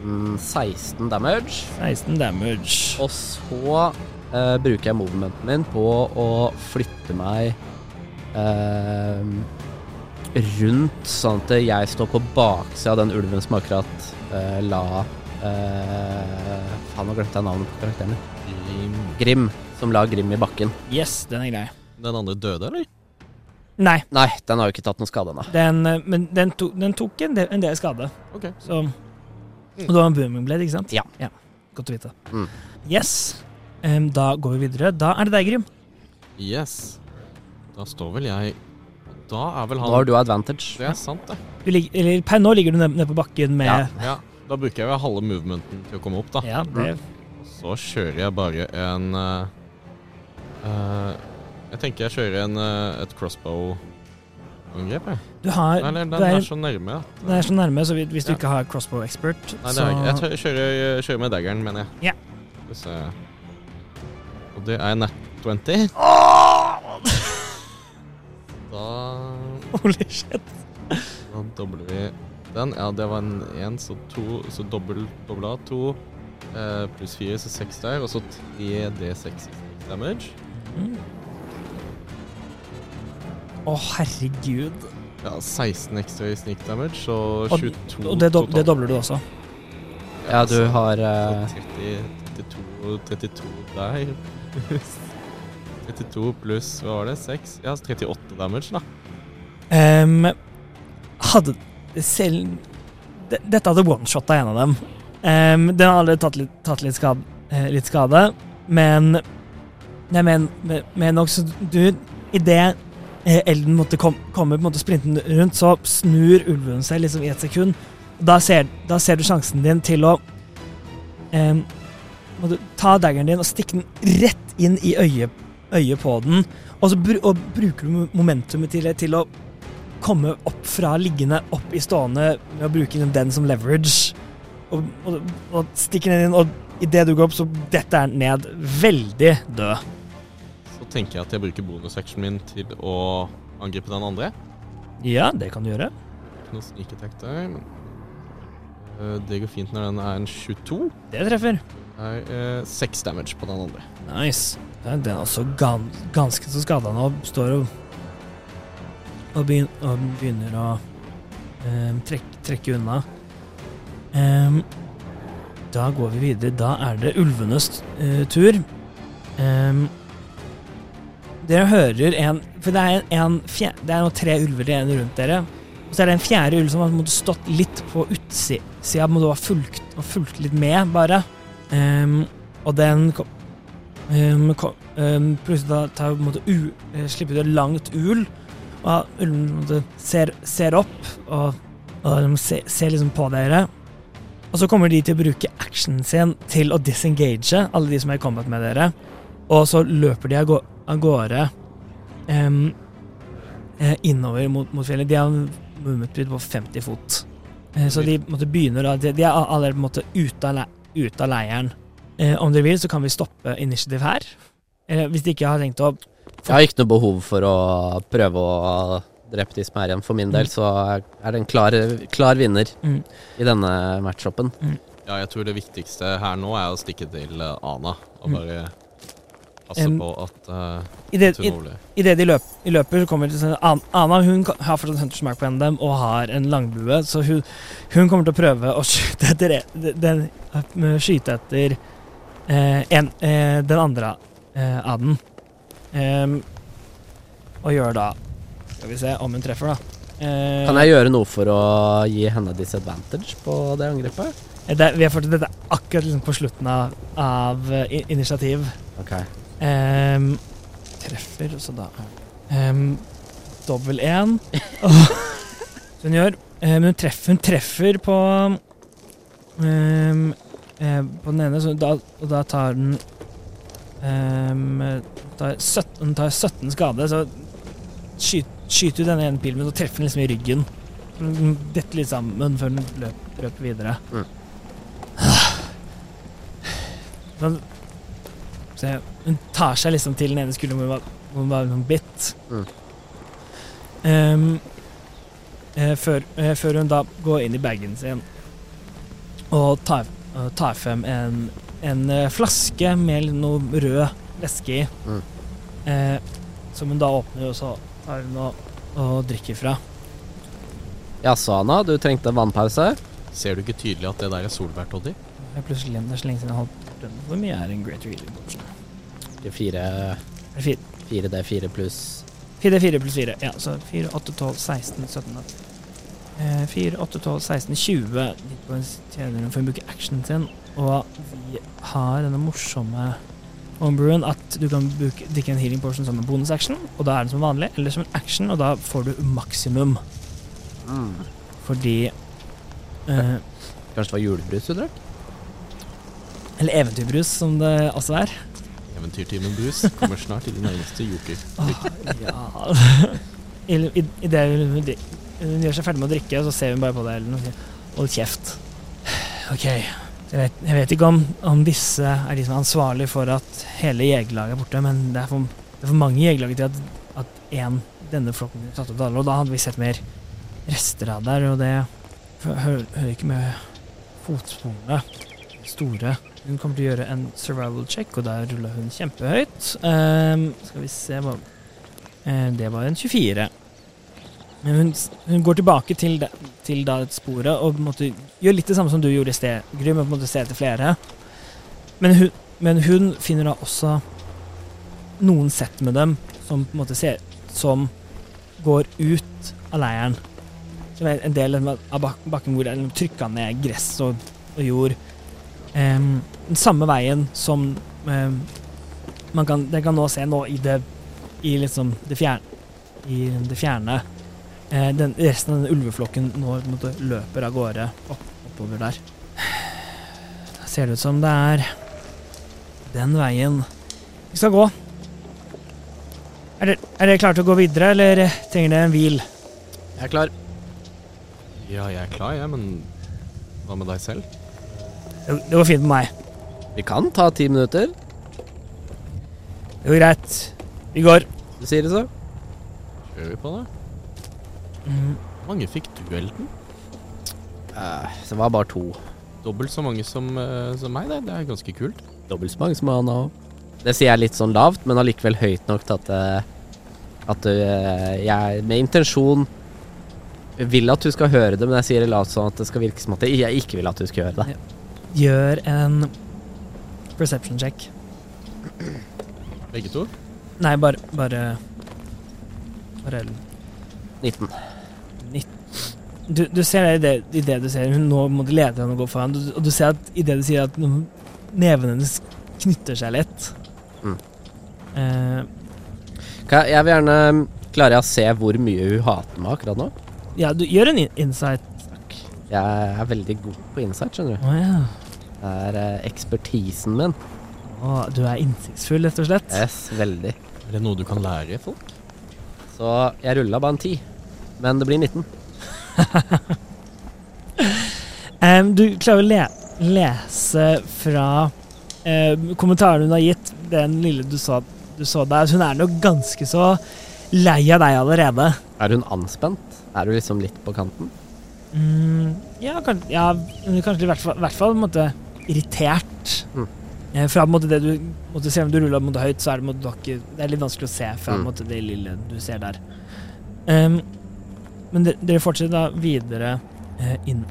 B: 13-16 damage.
A: 16 damage.
B: Og så uh, bruker jeg movementen min på å flytte meg rundt, sånn at jeg står på baksida av den ulven som akkurat eh, la eh, Faen, nå glemte jeg navnet på karakteren Grim. Grim. Som la Grim i bakken.
A: Yes, den er grei.
C: Den andre døde, eller?
A: Nei,
B: Nei, den har jo ikke tatt noen skade ennå.
A: eh, men den, to, den tok en del, en del skade.
C: Ok.
A: Så Og det var en booming blade, ikke sant?
B: Ja.
A: Godt å vite.
B: Mm.
A: Yes. Um, da går vi videre. Da er det deg, Grim.
C: Yes. Da står vel jeg Da er vel
B: Nå
C: han
B: har du advantage.
C: Det er sant, det.
A: Du ligger, eller, per nå ligger du nede ned på bakken med
B: Ja.
C: Ja, Da bruker jeg jo halve movementen til å komme opp, da.
A: Ja, det
C: Så kjører jeg bare en eh, eh, Jeg tenker jeg kjører en, eh, et crossbow angrep, jeg.
A: Du har
C: Eller den
A: du er,
C: er så nærme, at-
A: den er så nærme, så hvis du
C: Ja.
A: ikke har crossbow expert,
C: Nei, det
A: så
C: er ikke. Jeg tør- kjører, kjører med daggeren, mener jeg.
A: Ja.
C: Skal vi se. Og det er nat 20. Da,
A: Holy shit.
C: da dobler vi den. Ja, det var en én, så to Så dobbel, dobla to. Eh, pluss fire, så seks der. Og så tre D6 damage.
A: Mm. Å, herregud.
C: Ja, 16 ekstra i sneak damage, så
A: Og-
C: 22
A: Og det, dob det dobler du også.
B: Ja, du har eh,
C: 30, 32, 32 der. 32 pluss, hva var det? 6? Ja, 38 damage, da.
A: Um, hadde selv Dette hadde one-shotta en av dem. Um, den har allerede tatt litt, tatt litt, skade, eh, litt skade, men Nei, men, men, også du Idet eh, elden måtte kom, komme på en måte sprinten rundt, så snur ulven seg liksom i et sekund. Da ser, da ser du sjansen din til å um, må du ta daggeren din og stikke den rett inn i øyet, øyet på den. Og så br og bruker du momentumet til, til å komme opp fra liggende opp i stående med å bruke den som leverage. Og, og, og stikker den inn, og idet du går opp, så detter den ned veldig død.
C: Så tenker jeg at jeg bruker bonusactionen min til å angripe den andre.
A: Ja, det kan du gjøre.
C: Ikke noe sneak attack der, men eh, det går fint når den er en 22.
A: Det treffer.
C: Det er 6 damage på den andre.
A: Nice. Den er også gan, ganske så skada nå. Står og, og, begyn, og begynner å eh, trekke, trekke unna. Eh, da går vi videre. Da er det ulvenes eh, tur. Em, dere hører en For det er, en, fjer, det er nå tre ulver igjen rundt dere. Og så er det en fjerde ulv som har måtte stått litt på utsida, må du ha fulgt, fulgt litt med, bare. Em, og den kom, kom, em, Plutselig tar u, eh, slipper ut et langt ul, og ulven ser, ser opp og, og ser, ser liksom på dere. Og så kommer de til å bruke actionen sin til å disengage alle de som er i combat med dere. Og så løper de av gårde eh, innover mot, mot fjellet. De har en movement speed på 50 fot. Eh, så de begynner da De, de er allerede på en måte ute av, le, ute av leiren. Eh, om dere vil, så kan vi stoppe initiativ her. Eh, hvis de ikke har tenkt å
B: Jeg har ikke noe behov for å prøve å drepe de som er igjen. For min del så er det en klar, klar vinner
A: Mm.
B: i denne matchupen.
C: Ja, jeg tror det viktigste her nå er å stikke til eh, Ana og
A: Mm.
C: bare passe
A: um,
C: på at uh,
A: I det,
C: hun overlever.
A: i de løp, i løper, så kommer til sånn Ana hun har fortsatt Hunters Mark på dem og har en langbue, så hun, hun kommer til å prøve å skyte etter den, Skyte etter en, eh, den andre eh, av den. Em, og gjør da Skal vi se om hun treffer, da. Eh,
B: Kan jeg gjøre noe for å gi henne disadvantage på det angrepet?
A: eh, det, vi har fått dette akkurat liksom på slutten av, av in initiativ.
B: Ok.
A: Ehm, treffer, så da um, Dobbel én. Hun gjør. Eh, Men hun treffer, hun treffer på ehm, eh, På den ene, så da, og da tar den um, tar 17, Hun tar 17 skade, så skyt, skyter du denne ene pilen, men så treffer den liksom i ryggen. Den detter litt sammen før den løper, løper videre.
B: Mm.
A: Sånn, så hun tar seg liksom til den ene skulderen hvor hun var, hvor liksom bitt.
B: Mm.
A: Um, eh, før, eh, før hun da går inn i bagen sin og tar, og tar frem en, en eh, flaske med noe rød væske i.
B: Mm.
A: Eh, som hun da åpner, og så tar hun og, og drikker fra.
B: Jaså, Anna, du trengte vannpause?
C: Ser du ikke tydelig at det der er solbærtoddy?
A: Jeg plutselig glemt det er så lenge siden jeg har hatt den. Hvor mye er en Great Reading Potion?
B: Fire,
A: Er fire?
B: 4D4 pluss
A: 4, 4 pluss 4. Ja, så 4, 8, 12, 16, 17 eh, 4, 8, 12, 16, 20 Litt på en tjener for å bruke actionen sin. Og vi har denne morsomme homebrewen at du kan bruke, drikke en healing potion som en bonusaction, og da er den som vanlig, eller som en action, og da får du maksimum. Fordi eh,
B: Kanskje det var julebrus du drakk?
A: Eller eventyrbrus, som det også er.
C: Eventyrtimen Brus kommer snart i de nærmeste joker.
A: Åh, ja i, i, i det hun, gjør seg ferdig med å drikke, og så ser hun bare på deg og sier, Hold kjeft. Ok. Jeg vet, jeg vet ikke om, om disse er de som er ansvarlig for at hele jegerlaget er borte, men det er for, det er for mange jegerlag til at, at en, denne flokken satt opp alle, og da hadde vi sett mer rester av der, og det hører, hører ikke med fotsporene store. Hun kommer til å gjøre en survival check, og der ruller hun kjempehøyt. Um, skal vi se hva eh, Det var en 24. Men hun, hun går tilbake til, det, til da et sporet og måte gjør litt det samme som du gjorde i sted, Gry, men på en måte se etter flere. Men hun, men hun finner da også noen sett med dem som på en måte ser Som går ut av leiren. Som er en del av bakken hvor det er trykka ned gress og, og jord. Um, den samme veien som um, man kan, dere kan nå se nå i det i liksom det fjerne, i det fjerne. Eh, den, resten av den ulveflokken nå på en måte løper av gårde opp, oppover der. Da ser det ut som det er den veien vi skal gå. Er dere, er klare til å gå videre, eller trenger dere en hvil?
B: Jeg er klar.
C: Ja, jeg er klar, jeg, men hva med deg selv?
A: Det, det går fint med meg.
B: Vi kan ta ti minutter.
A: Det går greit. Vi går.
B: Du sier det så?
C: Kjører vi på det?
A: Mm.
C: Hvor mange fikk du, Elden?
B: Uh, det var bare to.
C: Dobbelt så mange som, uh, som meg, det. Det er ganske kult.
B: Dobbelt så mange som han òg. Det sier jeg litt sånn lavt, men allikevel høyt nok til at uh, At eh, jeg med intensjon vil at du skal høre det, men jeg sier det lavt sånn at det skal virke som at jeg ikke vil at du skal høre det.
A: Gjør en perception check.
C: Begge to?
A: Nei, bare Bare, bare
B: 19.
A: Du, du ser det i det, i det du ser Hun nå må du lede henne og gå foran, du, og du ser at i det du sier at nevene neven hennes knytter seg litt.
B: Mm.
A: Eh,
B: jeg, jeg vil gjerne Klarer jeg å se hvor mye hun hater meg akkurat nå?
A: ja, du gjør en insight. insight.
B: Jeg er veldig god på insight, skjønner du.
A: Oh, ja.
B: Det er eh, ekspertisen min.
A: Å, du er innsiktsfull, rett og slett.
B: Yes, veldig.
C: Er det noe du kan lære folk?
B: Så jeg rulla bare en 10. Men det blir 19.
A: um, du klarer å le lese fra uh, kommentaren hun har gitt, den lille du så, du så der. Hun er nok ganske så lei av deg allerede.
B: Er hun anspent? Er du liksom litt på kanten?
A: Mm, ja, kan, ja, kanskje i hvert fall, hvert fall måte, irritert.
B: Mm.
A: Eh, fra måte, det du måtte se om du ruller mot høyt, så er det, måte, det er litt vanskelig å se fra
B: Mm.
A: det lille du ser der. Em, men dere, dere fortsetter da videre eh, inn,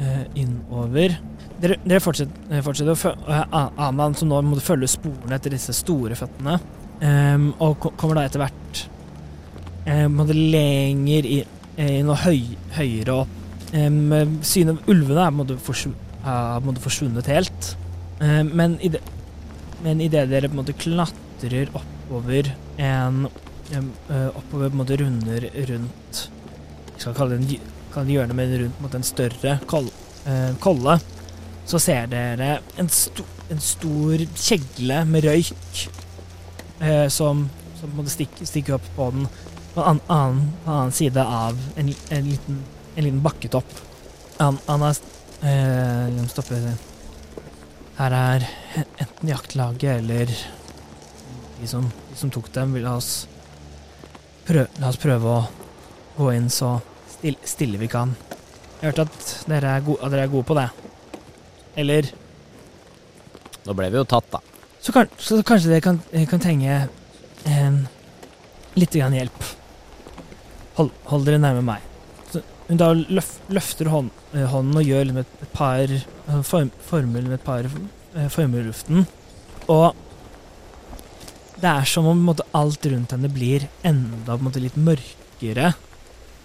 A: eh, innover. Dere, dere fortsetter, eh, fortsetter å følge uh, Aman, som nå må følge sporene etter disse store føttene, em, og kommer da etter hvert eh, på en måte lenger eh, inn og høy, høyere opp. Um, synet av ulvene er på en måte forsv har på en måte forsvunnet helt. Men i det, men idet dere på en måte klatrer oppover en uh, Oppover på en måte runder rundt Jeg skal kalle det en hjørne, men rundt mot en større uh, kolle, så ser dere en, sto, en stor kjegle med røyk eh, som, som på en måte stikker, opp på den på en annen, annen, side av en, en, liten, en liten bakketopp. Han, han har eh, la Her er enten jaktlaget eller de som, de som tok dem, vil la oss prøve, la oss prøve å gå inn så stille, stille vi kan. Jeg har hørt at dere, er go at dere er gode på det. Eller
B: Nå ble vi jo tatt, da.
A: så, kan, så kanskje dere kan, kan trenge eh, litt grann hjelp. Hold, hold dere nærme meg. Så hun da løf, løfter hånd, eh, hånden og gjør et, et par eh, form, former med et par eh, former i luften. Og det er som om måte, alt rundt henne blir enda måte, litt mørkere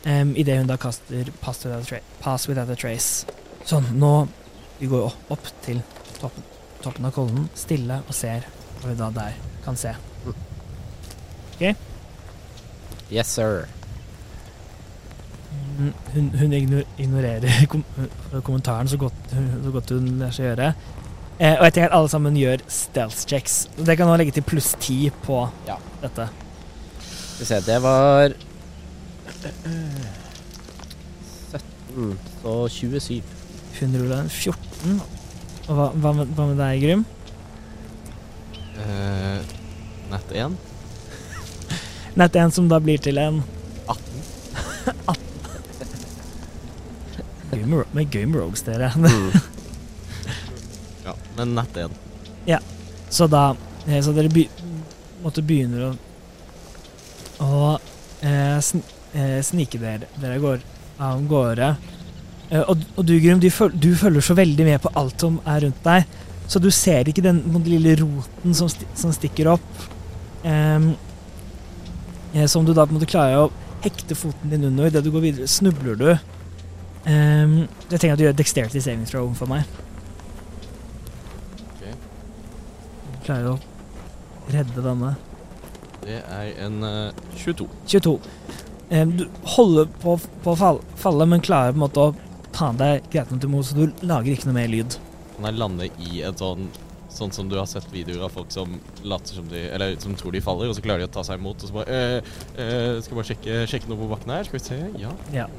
A: um, idet hun da kaster pass without, pass without a trace. Sånn, nå Vi går opp, opp til toppen, toppen av kollen, stille, og ser hva vi da der kan se. OK?
B: Yes, sir.
A: Mm, Hun, hun ignorerer kom kommentaren så godt, så godt hun lar seg gjøre. Eh, og jeg tenker at alle sammen gjør stealth checks. Det kan nå legge til pluss ti på
B: Ja.
A: dette.
B: Skal vi se, det var Mm, så 27.
A: Hun rulla en 14. Og hva, hva, med, hva med deg, Grym?
C: Uh, Nett 1.
A: Nett 1 som da blir til en
C: 18.
A: Gøy med, med, Game rogues, dere.
C: Ja, men nett 1.
A: Så da eh, Så dere be, måtte begynner å Å eh, sn, eh, snike dere Dere går av gårde. Eh, og, og du, Grum, du, føl, du følger så veldig med på alt som er rundt deg, så du ser ikke den, den lille roten som, som stikker opp. Em, eh, som du da på en måte klarer å hekte foten din under. Idet du går videre, snubler du. Um, jeg trenger at du gjør dexterity saving throw for meg.
C: Ok.
A: Du klarer å redde denne.
C: Det er en uh, 22.
A: 22. Um, du holder på, på å falle, men klarer på en måte å ta deg greit nok til mot, så du lager ikke noe mer lyd.
C: Kan jeg lande i en sånn Sånn som du har sett videoer av folk som later som de Eller som tror de faller, og så klarer de å ta seg imot, og så bare øh, øh, Skal bare sjekke, sjekke noe på bakken her. Skal vi se. Ja.
A: Ja.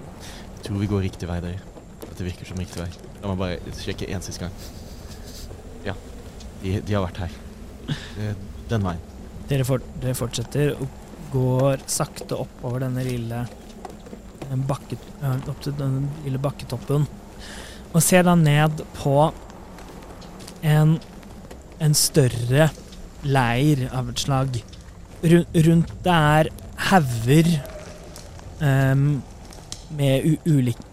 C: Jeg tror vi går riktig vei, dere. Dette virker som riktig vei. La meg bare sjekke en siste gang. Ja. De, de har vært her. Eh, den veien.
A: Dere, for, dere fortsetter og går sakte oppover denne lille eh, bakket, opp til denne lille bakketoppen. Og ser da ned på en, en større leir av et slag. Rundt det er hauger um, med,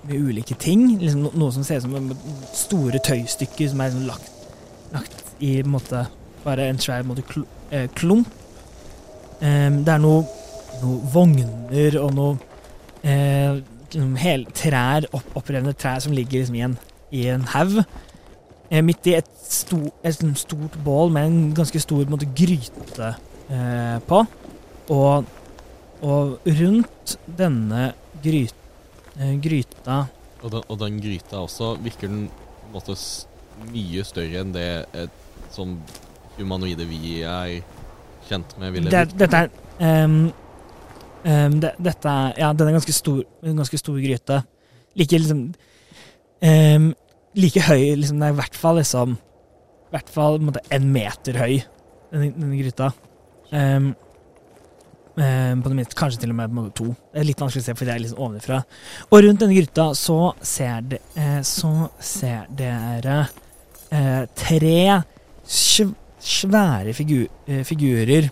A: med ulike ting. Liksom no, noe som ser ut som store tøystykker som er liksom lagt, lagt i en måte, bare en svær måte, eh, klump. Em, det er noe, noe vogner og noe eh, liksom hel, trær, opp, opprevne trær som ligger liksom i en, i en haug. Eh, midt i et, sto, et stort bål med en ganske stor måte, gryte eh, på. Og, og rundt denne gryt, eh, gryta
C: Og den, og den gryta også virker den måte mye større enn det et sånn humanoide vi er kjent med, ville
A: det. Dette er um, um, det, Dette er Ja, den er ganske stor, en ganske stor gryte. Like liksom um, Like høy liksom, Det er i hvert fall liksom I hvert fall en måte en meter høy, denne, denne gryta. Um, på det minste kanskje til og med på måte to. Det er litt vanskelig å se, for det er liksom ovenfra. Og rundt denne gryta så ser, de, eh, så ser dere eh, tre svære figur, eh, figurer.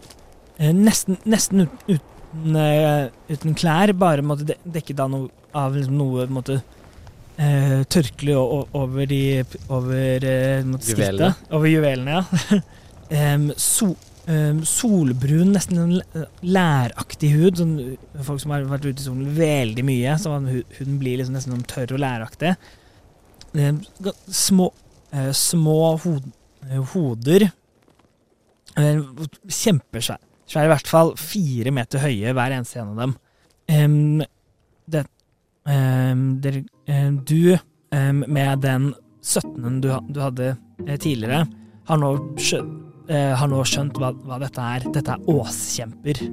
A: Eh, nesten nesten ut, uten, eh, uten klær, bare måtte de dekket av noe, av liksom noe måtte, Uh, tørkle over de over
B: uh,
A: skiltet. Over juvelene, ja. um, so, um, solbrun, nesten læraktig hud. Sånn, folk som har vært ute i solen veldig mye, så huden blir liksom nesten sånn tørr og læraktig. Um, små, uh, små hod, hoder. Eh, Kjempesvær. Svær, i hvert fall fire meter høye, hver eneste en av dem. Um, det, um, der, um, du, med den 17. du, du hadde eh, tidligere, har nå, skjø, uh, har nå skjønt hva, hva dette er. Dette er åskjemper.